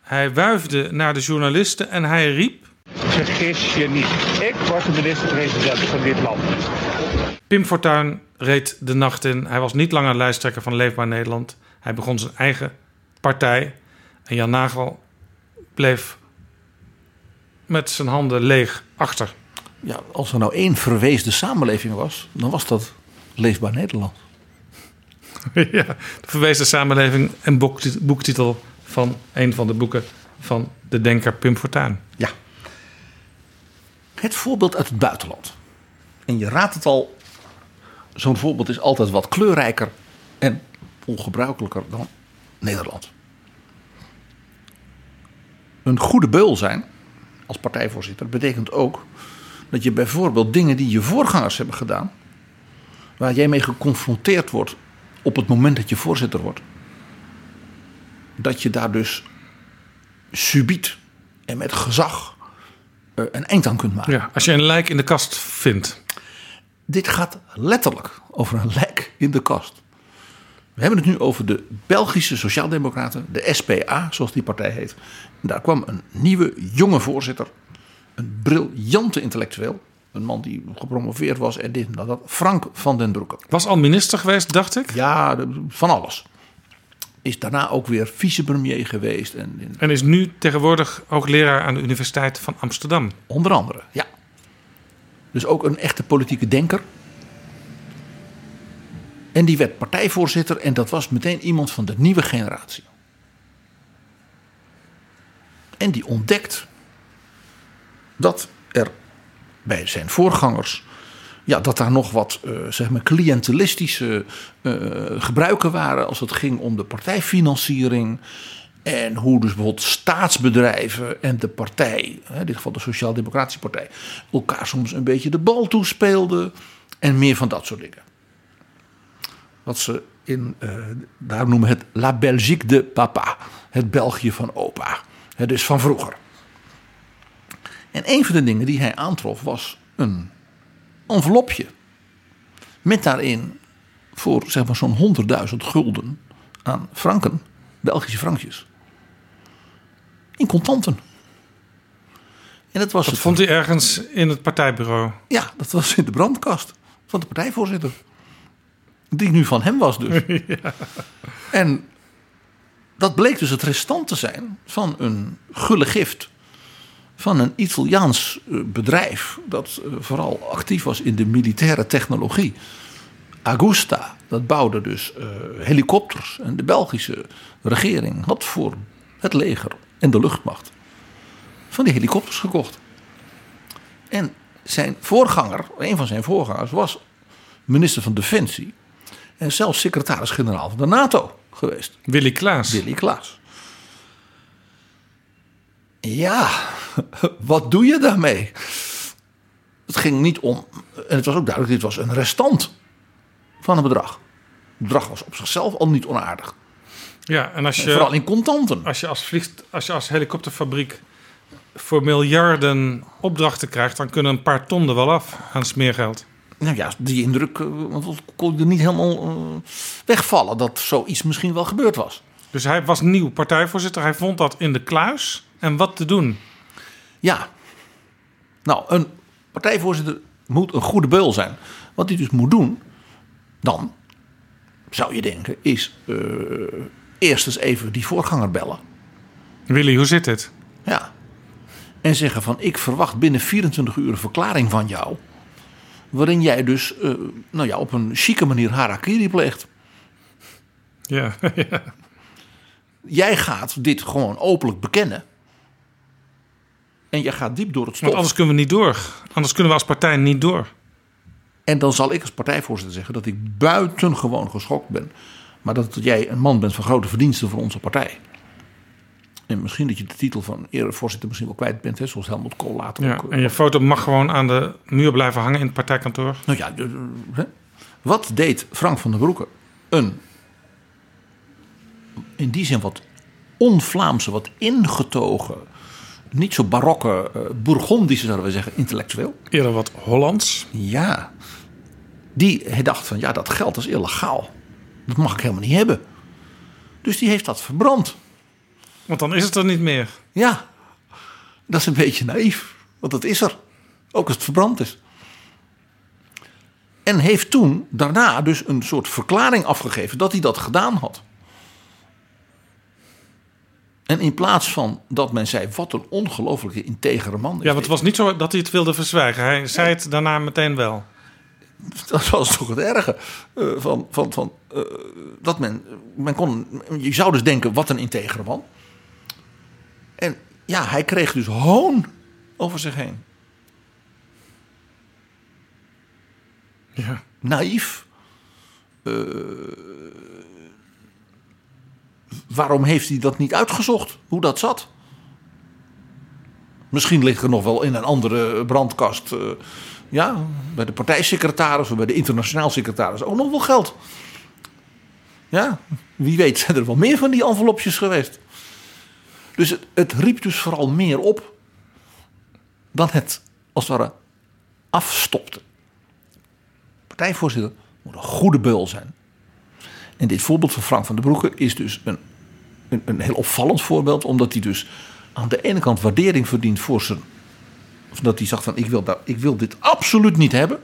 Hij wuifde naar de journalisten en hij riep... Vergis je niet. Ik was de minister-president van dit land. Pim Fortuyn reed de nacht in. Hij was niet langer lijsttrekker van Leefbaar Nederland. Hij begon zijn eigen partij. En Jan Nagel bleef met zijn handen leeg achter. Ja, als er nou één verweesde samenleving was, dan was dat Leefbaar Nederland. ja, de verwezen samenleving en boekti- boektitel van een van de boeken van de denker Pim Fortuyn. Ja. Het voorbeeld uit het buitenland. En je raadt het al, zo'n voorbeeld is altijd wat kleurrijker en ongebruikelijker dan Nederland. Een goede beul zijn als partijvoorzitter betekent ook dat je bijvoorbeeld dingen die je voorgangers hebben gedaan, waar jij mee geconfronteerd wordt op het moment dat je voorzitter wordt, dat je daar dus subiet en met gezag eh, een eind aan kunt maken. Ja, als je een lijk in de kast vindt. Dit gaat letterlijk over een lijk in de kast. We hebben het nu over de Belgische Sociaaldemocraten, de SPA, zoals die partij heet. En daar kwam een nieuwe, jonge voorzitter. Een briljante intellectueel. Een man die gepromoveerd was en dit en dat. Frank van den Broeke. Was al minister geweest, dacht ik? Ja, van alles. Is daarna ook weer vicepremier geweest. En, en En is nu tegenwoordig hoogleraar aan de Universiteit van Amsterdam. Onder andere, ja. Dus ook een echte politieke denker. En die werd partijvoorzitter en dat was meteen iemand van de nieuwe generatie. En die ontdekt dat er bij zijn voorgangers, ja, dat daar nog wat eh, zeg maar cliëntelistische eh, gebruiken waren als het ging om de partijfinanciering. En hoe dus bijvoorbeeld staatsbedrijven en de partij, in dit geval de Sociaal-Democratische Partij, elkaar soms een beetje de bal toespeelden. En meer van dat soort dingen. Wat ze in, eh, daar noemen het La Belgique de Papa. Het België van opa. Hè, dus van vroeger. En een van de dingen die hij aantrof was een envelopje. Met daarin voor zeg maar zo'n 100.000 gulden aan franken, Belgische frankjes. In contanten. En dat was Dat het- vond hij ergens in het partijbureau. Ja, dat was in de brandkast van de partijvoorzitter. Die nu van hem was dus. En dat bleek dus het restant te zijn van een gulle gift van een Italiaans eh, bedrijf dat eh, vooral actief was in de militaire technologie. Agusta, dat bouwde dus eh, helikopters. En de Belgische regering had voor het leger en de luchtmacht van die helikopters gekocht. En zijn voorganger, een van zijn voorgangers, was minister van Defensie. En zelfs secretaris-generaal van de NATO geweest. Willy Klaas. Willy Klaas. Ja, wat doe je daarmee? Het ging niet om, en het was ook duidelijk, dit was een restant van een bedrag. Het bedrag was op zichzelf al niet onaardig. Ja, en als je, Vooral in contanten. Als je als, vliegt, als je als helikopterfabriek voor miljarden opdrachten krijgt, dan kunnen een paar ton er wel af aan smeergeld. Nou ja, die indruk eh, kon er niet helemaal eh, wegvallen dat zoiets misschien wel gebeurd was. Dus hij was nieuw partijvoorzitter. Hij vond dat in de kluis. En wat te doen? Ja. Nou, een partijvoorzitter moet een goede beul zijn. Wat hij dus moet doen, dan zou je denken, is eh, eerst eens even die voorganger bellen. Willy, hoe zit het? Ja. En zeggen van, ik verwacht binnen 24 uur een verklaring van jou. Waarin jij dus eh, nou ja, op een chique manier harakiri pleegt. Ja, ja. Jij gaat dit gewoon openlijk bekennen. En je gaat diep door het stof. Want anders kunnen we niet door. Anders kunnen we als partij niet door. En dan zal ik als partijvoorzitter zeggen dat ik buitengewoon geschokt ben. Maar dat jij een man bent van grote verdiensten voor onze partij. En misschien dat je de titel van erevoorzitter misschien wel kwijt bent, hè, zoals Helmut Kool later Ja, ook. en je foto mag gewoon aan de muur blijven hangen in het partijkantoor. Nou ja, hè. wat deed Frank van der Broeke? Een, in die zin wat on-Vlaamse, wat ingetogen, niet zo barokke, eh, Bourgondische zouden we zeggen, intellectueel. Eerder wat Hollands. Ja. Die hij dacht van, ja, dat geld is illegaal. Dat mag ik helemaal niet hebben. Dus die heeft dat verbrand. Want dan is het er niet meer. Ja, dat is een beetje naïef. Want dat is er. Ook als het verbrand is. En heeft toen daarna dus een soort verklaring afgegeven dat hij dat gedaan had. En in plaats van dat men zei, wat een ongelofelijke integere man. is Ja, want het was niet zo dat hij het wilde verzwijgen. Hij zei het daarna meteen wel. Dat was toch het erge. eh, van, van, van, eh, dat men, men kon, je zou dus denken, wat een integere man. En ja, hij kreeg dus hoon over zich heen. Ja. Naïef. Eh, waarom heeft hij dat niet uitgezocht? Hoe dat zat? Misschien ligt er nog wel in een andere brandkast. eh, ja, bij de partijsecretaris of bij de internationaal secretaris ook nog wel geld. Ja, wie weet zijn er wel meer van die envelopjes geweest. Dus het, het riep dus vooral meer op dan het als het ware afstopte. Partijvoorzitter moet een goede beul zijn. En dit voorbeeld van Frank van den Broeke is dus een, een, een heel opvallend voorbeeld, omdat hij dus aan de ene kant waardering verdient voor zijn. Of dat hij zegt van ik wil, ik wil dit absoluut niet hebben.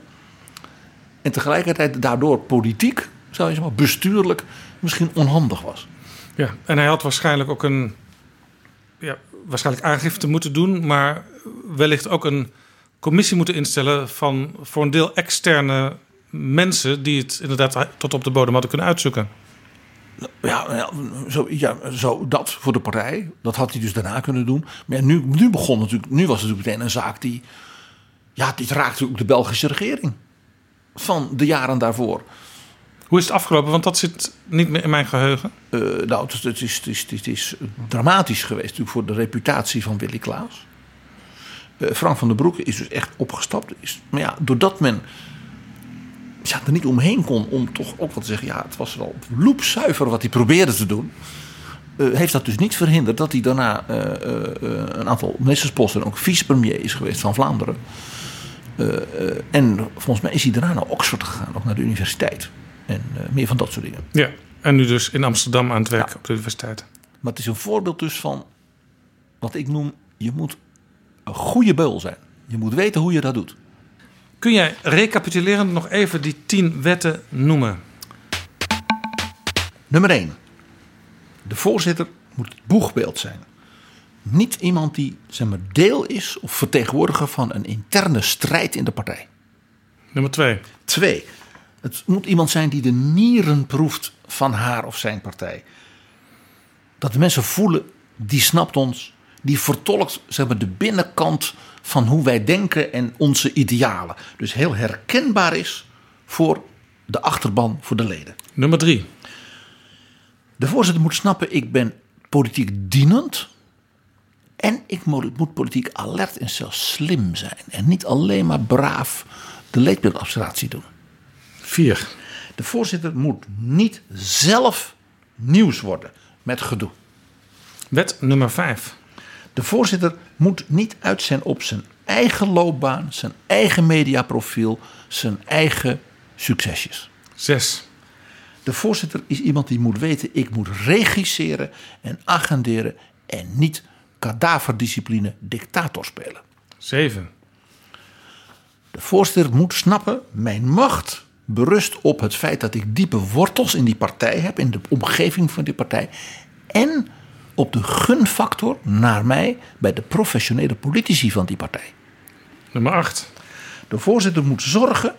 En tegelijkertijd daardoor politiek, zou je zeggen, bestuurlijk misschien onhandig was. Ja, en hij had waarschijnlijk ook een ja, waarschijnlijk aangifte moeten doen, maar wellicht ook een commissie moeten instellen van voor een deel externe mensen die het inderdaad tot op de bodem hadden kunnen uitzoeken. Ja, ja, zo, ja, zo dat voor de partij. Dat had hij dus daarna kunnen doen. Maar ja, nu, nu begon natuurlijk, nu was het natuurlijk meteen een zaak die. Ja, dit raakte ook de Belgische regering. Van de jaren daarvoor. Hoe is het afgelopen? Want dat zit niet meer in mijn geheugen. Eh, nou, het, is- het, is, het, is, het is dramatisch geweest natuurlijk voor de reputatie van Willy Klaas. Eh, Frank van den Broeke is dus echt opgestapt. Is, maar ja, doordat men ja, er niet omheen kon om toch ook wat te zeggen... ja, het was wel loepzuiver wat hij probeerde te doen... eh, heeft dat dus niet verhinderd dat hij daarna eh, eh, een aantal ministersposten... en ook vicepremier is geweest van Vlaanderen. En volgens mij is hij daarna naar Oxford gegaan, ook naar de universiteit. En meer van dat soort dingen. Ja, en nu dus in Amsterdam aan het werk op de universiteit. Maar het is een voorbeeld dus van wat ik noem: je moet een goede beul zijn. Je moet weten hoe je dat doet. Kun jij recapitulerend nog even die tien wetten noemen? Nummer 1. De voorzitter moet het boegbeeld zijn. Niet iemand die zeg maar, deel is of vertegenwoordiger van een interne strijd in de partij. Nummer twee. Twee. Het moet iemand zijn die de nieren proeft van haar of zijn partij. Dat de mensen voelen, die snapt ons, die vertolkt zeg maar, de binnenkant van hoe wij denken en onze idealen. Dus heel herkenbaar is voor de achterban, voor de leden. Nummer drie. De voorzitter moet snappen, ik ben politiek dienend. En ik moet, politiek alert en zelfs slim zijn. En niet alleen maar braaf de leedbeeldabstratie doen. Vier. De voorzitter moet niet zelf nieuws worden met gedoe. Wet nummer vijf. De voorzitter moet niet uit zijn op zijn eigen loopbaan, zijn eigen mediaprofiel, zijn eigen succesjes. Zes. De voorzitter is iemand die moet weten: ik moet regisseren en agenderen en niet kadaverdiscipline dictator spelen. Zeven. De voorzitter moet snappen: mijn macht berust op het feit dat ik diepe wortels in die partij heb, in de omgeving van die partij. En op de gunfactor naar mij bij de professionele politici van die partij. Nummer 8. De voorzitter moet zorgen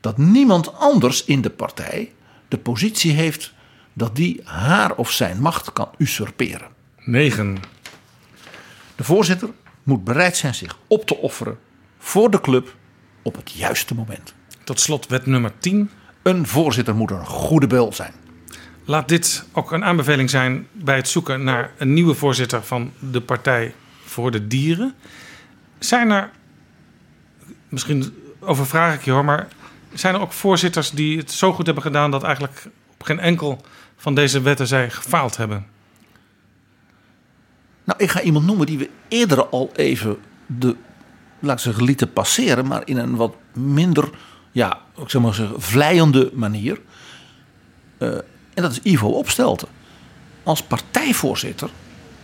dat niemand anders in de partij de positie heeft dat die haar of zijn macht kan usurperen. 9. De voorzitter moet bereid zijn zich op te offeren voor de club op het juiste moment. Tot slot wet nummer 10. Een voorzitter moet een goede beul zijn. Laat dit ook een aanbeveling zijn bij het zoeken naar een nieuwe voorzitter van de Partij voor de Dieren. Zijn er, misschien overvraag ik je hoor, maar zijn er ook voorzitters die het zo goed hebben gedaan dat eigenlijk op geen enkel van deze wetten zij gefaald hebben? Nou, ik ga iemand noemen die we eerder al even de, laat ik zeggen, lieten passeren, maar in een wat minder, ja, ik zeg maar zeggen, vlijende manier. Uh, en dat is Ivo Opstelten. Als partijvoorzitter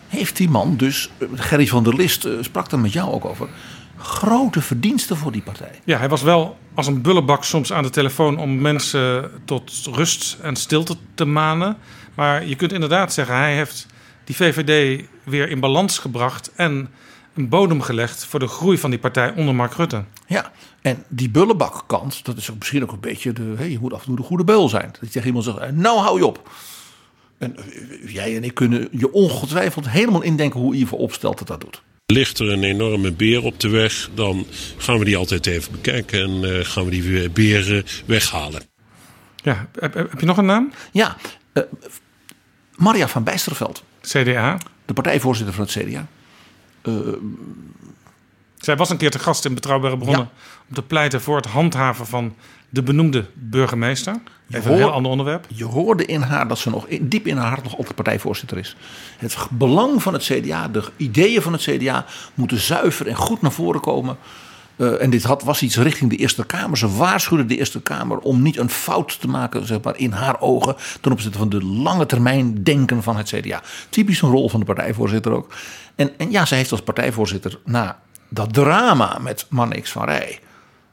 heeft die man dus, Gerry van der List uh, sprak er met jou ook over, grote verdiensten voor die partij. Ja, hij was wel als een bullebak soms aan de telefoon om mensen tot rust en stilte te manen. Maar je kunt inderdaad zeggen, hij heeft die VVD weer in balans gebracht en een bodem gelegd voor de groei van die partij onder Mark Rutte. Ja, en die bullenbakkant, dat is ook misschien ook een beetje de. Hey, je moet af en toe de goede beul zijn. Dat je tegen iemand zegt: Nou hou je op. En eh, jij en ik kunnen je ongetwijfeld helemaal indenken hoe Ivo opstelt dat dat doet. Ligt er een enorme beer op de weg, dan gaan we die altijd even bekijken en uh, gaan we die beer weghalen. Ja, heb, heb, je nog een naam? Ja, uh, Maria van Bijsterveld. CDA. De partijvoorzitter van het CDA. Uh, zij was een keer te gast in Betrouwbare Bronnen om te pleiten voor het handhaven van de benoemde burgemeester. Even een heel ander onderwerp. Je hoorde in haar dat ze nog diep in haar hart nog altijd partijvoorzitter is. Het belang van het CDA, de ideeën van het CDA moeten zuiver en goed naar voren komen. Uh, en dit had, was iets richting de Eerste Kamer. Ze waarschuwde de Eerste Kamer om niet een fout te maken, zeg maar, in haar ogen. ten opzichte van de lange termijn denken van het CDA. Typisch een rol van de partijvoorzitter ook. En, en ja, zij heeft als partijvoorzitter na dat drama met Mannix van Rij.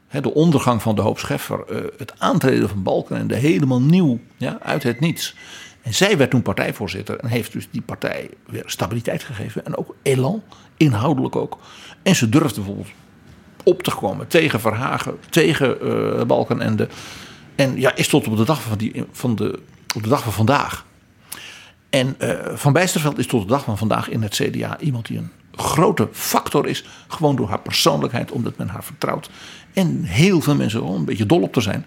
de ondergang van de hoop Scheffer, eh, het aantreden van Balkenende, helemaal nieuw, ja, uit het niets. En zij werd toen partijvoorzitter en heeft dus die partij weer stabiliteit gegeven. En ook elan, inhoudelijk ook. En ze durfde bijvoorbeeld op te komen tegen Verhagen, tegen uh, Balkenende. En ja, is tot op de dag van, die, van, de, op de dag van vandaag. En uh, Van Bijsterveld is tot de dag van vandaag in het CDA iemand die een grote factor is. Gewoon door haar persoonlijkheid, omdat men haar vertrouwt. En heel veel mensen gewoon een beetje dol op te zijn.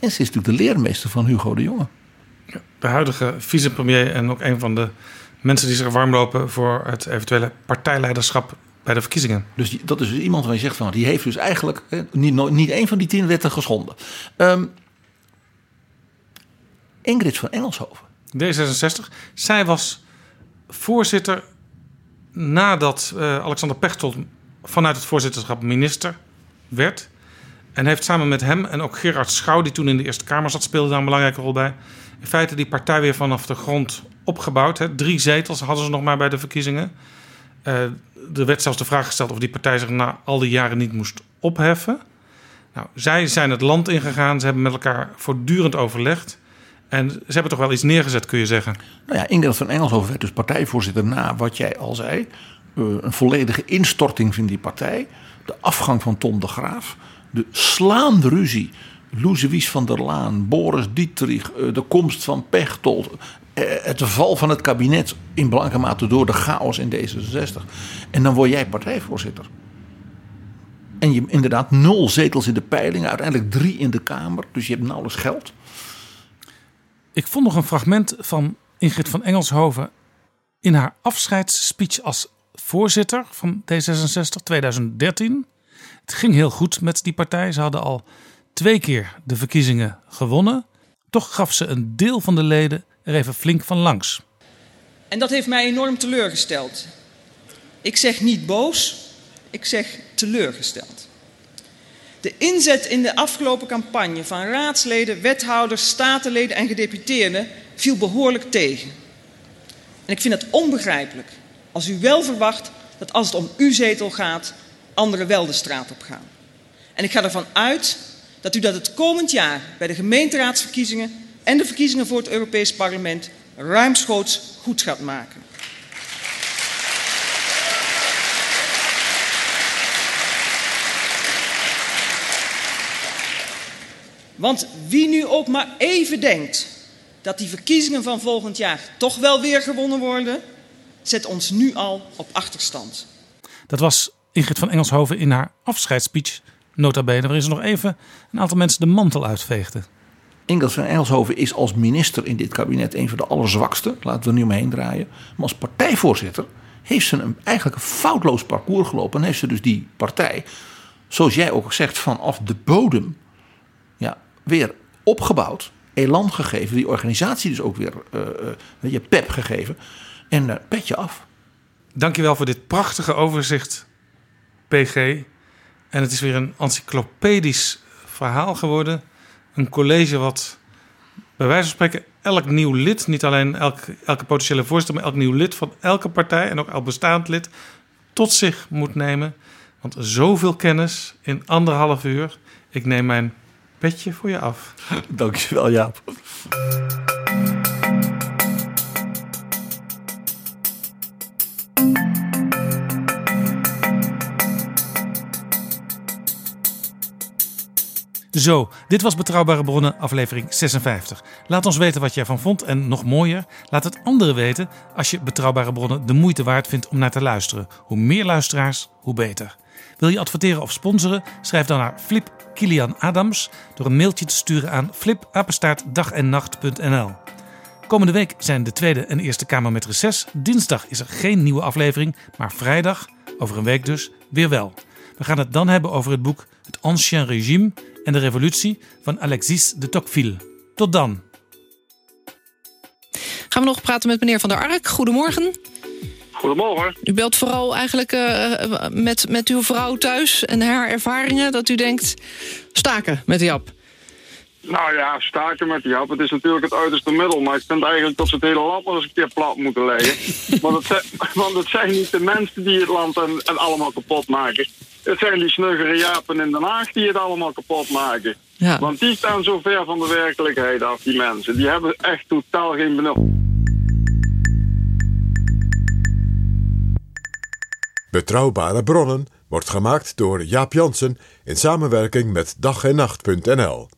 En ze is natuurlijk de leermeester van Hugo de Jonge. De huidige vicepremier en ook een van de mensen die zich warm lopen voor het eventuele partijleiderschap bij de verkiezingen. Dus die, dat is dus iemand waar je zegt van die heeft dus eigenlijk niet, niet één van die tien wetten geschonden. Um, Ingrid van Engelshoven. D66. Zij was voorzitter nadat uh, Alexander Pechtold vanuit het voorzitterschap minister werd. En heeft samen met hem en ook Gerard Schouw, die toen in de Eerste Kamer zat, speelde daar een belangrijke rol bij. In feite die partij weer vanaf de grond opgebouwd. Hè. Drie zetels hadden ze nog maar bij de verkiezingen. Uh, er werd zelfs de vraag gesteld of die partij zich na al die jaren niet moest opheffen. Nou, zij zijn het land ingegaan. Ze hebben met elkaar voortdurend overlegd. En ze hebben toch wel iets neergezet, kun je zeggen. Nou ja, Ingrid van Engelshoven werd dus partijvoorzitter na wat jij al zei. Uh, een volledige instorting van die partij. De afgang van Tom de Graaf. De slaande ruzie. Louise van der Laan, Boris Dietrich, uh, de komst van Pechtold. Eh, het val van het kabinet in belangrijke mate door de chaos in D66. En dan word jij partijvoorzitter. En je inderdaad nul zetels in de peilingen, uiteindelijk drie in de Kamer. Dus je hebt nauwelijks geld. Ik vond nog een fragment van Ingrid van Engelshoven in haar afscheidsspeech als voorzitter van D66 2013. Het ging heel goed met die partij. Ze hadden al twee keer de verkiezingen gewonnen. Toch gaf ze een deel van de leden er even flink van langs. En dat heeft mij enorm teleurgesteld. Ik zeg niet boos, ik zeg teleurgesteld. De inzet in de afgelopen campagne van raadsleden, wethouders, statenleden en gedeputeerden viel behoorlijk tegen. En ik vind het onbegrijpelijk als u wel verwacht dat als het om uw zetel gaat, anderen wel de straat op gaan. En ik ga ervan uit dat u dat het komend jaar bij de gemeenteraadsverkiezingen en de verkiezingen voor het Europees Parlement ruimschoots goed gaat maken. Want wie nu ook maar even denkt dat die verkiezingen van volgend jaar toch wel weer gewonnen worden, zet ons nu al op achterstand. Dat was Ingrid van Engelshoven in haar afscheidsspeech, nota bene, waarin ze nog even een aantal mensen de mantel uitveegde. Ingrid van Engelshoven is als minister in dit kabinet een van de allerzwakste. Laten we er nu omheen draaien. Maar als partijvoorzitter heeft ze een, eigenlijk een foutloos parcours gelopen. En heeft ze dus die partij, zoals jij ook zegt, vanaf de bodem ja, weer opgebouwd. Elan gegeven. Die organisatie dus ook weer uh, uh, je pep gegeven. En uh, petje af. Dankjewel voor dit prachtige overzicht, PG. En het is weer een encyclopedisch verhaal geworden. Een college wat bij wijze van spreken elk nieuw lid, niet alleen elke, elke potentiële voorzitter, maar elk nieuw lid van elke partij en ook elk bestaand lid tot zich moet nemen. Want zoveel kennis in anderhalf uur. Ik neem mijn petje voor je af. Dankjewel, Jaap. Zo, dit was Betrouwbare Bronnen, aflevering 56. Laat ons weten wat je ervan vond en nog mooier, laat het anderen weten als je Betrouwbare Bronnen de moeite waard vindt om naar te luisteren. Hoe meer luisteraars, hoe beter. Wil je adverteren of sponsoren? Schrijf dan naar Flip Kilian Adams door een mailtje te sturen aan flipapenstaartdagennacht.nl. Komende week zijn de Tweede en Eerste Kamer met reces. Dinsdag is er geen nieuwe aflevering, maar vrijdag, over een week dus, weer wel. We gaan het dan hebben over het boek Het Ancien Régime en de Revolutie van Alexis de Tocqueville. Tot dan. Gaan we nog praten met meneer Van der Ark. Goedemorgen. Goedemorgen. U belt vooral eigenlijk uh, met, met uw vrouw thuis en haar ervaringen... dat u denkt, staken met Jap. Nou ja, staken met Jap. Het is natuurlijk het uiterste middel. Maar ik vind eigenlijk dat ze het hele land nog eens een keer plat moeten leggen. want, het zijn, want het zijn niet de mensen die het land en, en allemaal kapot maken. Het zijn die snuggere Japen in Den Haag die het allemaal kapot maken. Ja. Want die staan zo ver van de werkelijkheid af, die mensen. Die hebben echt totaal geen benul. Betrouwbare bronnen wordt gemaakt door Jaap Jansen in samenwerking met dag en nacht.nl.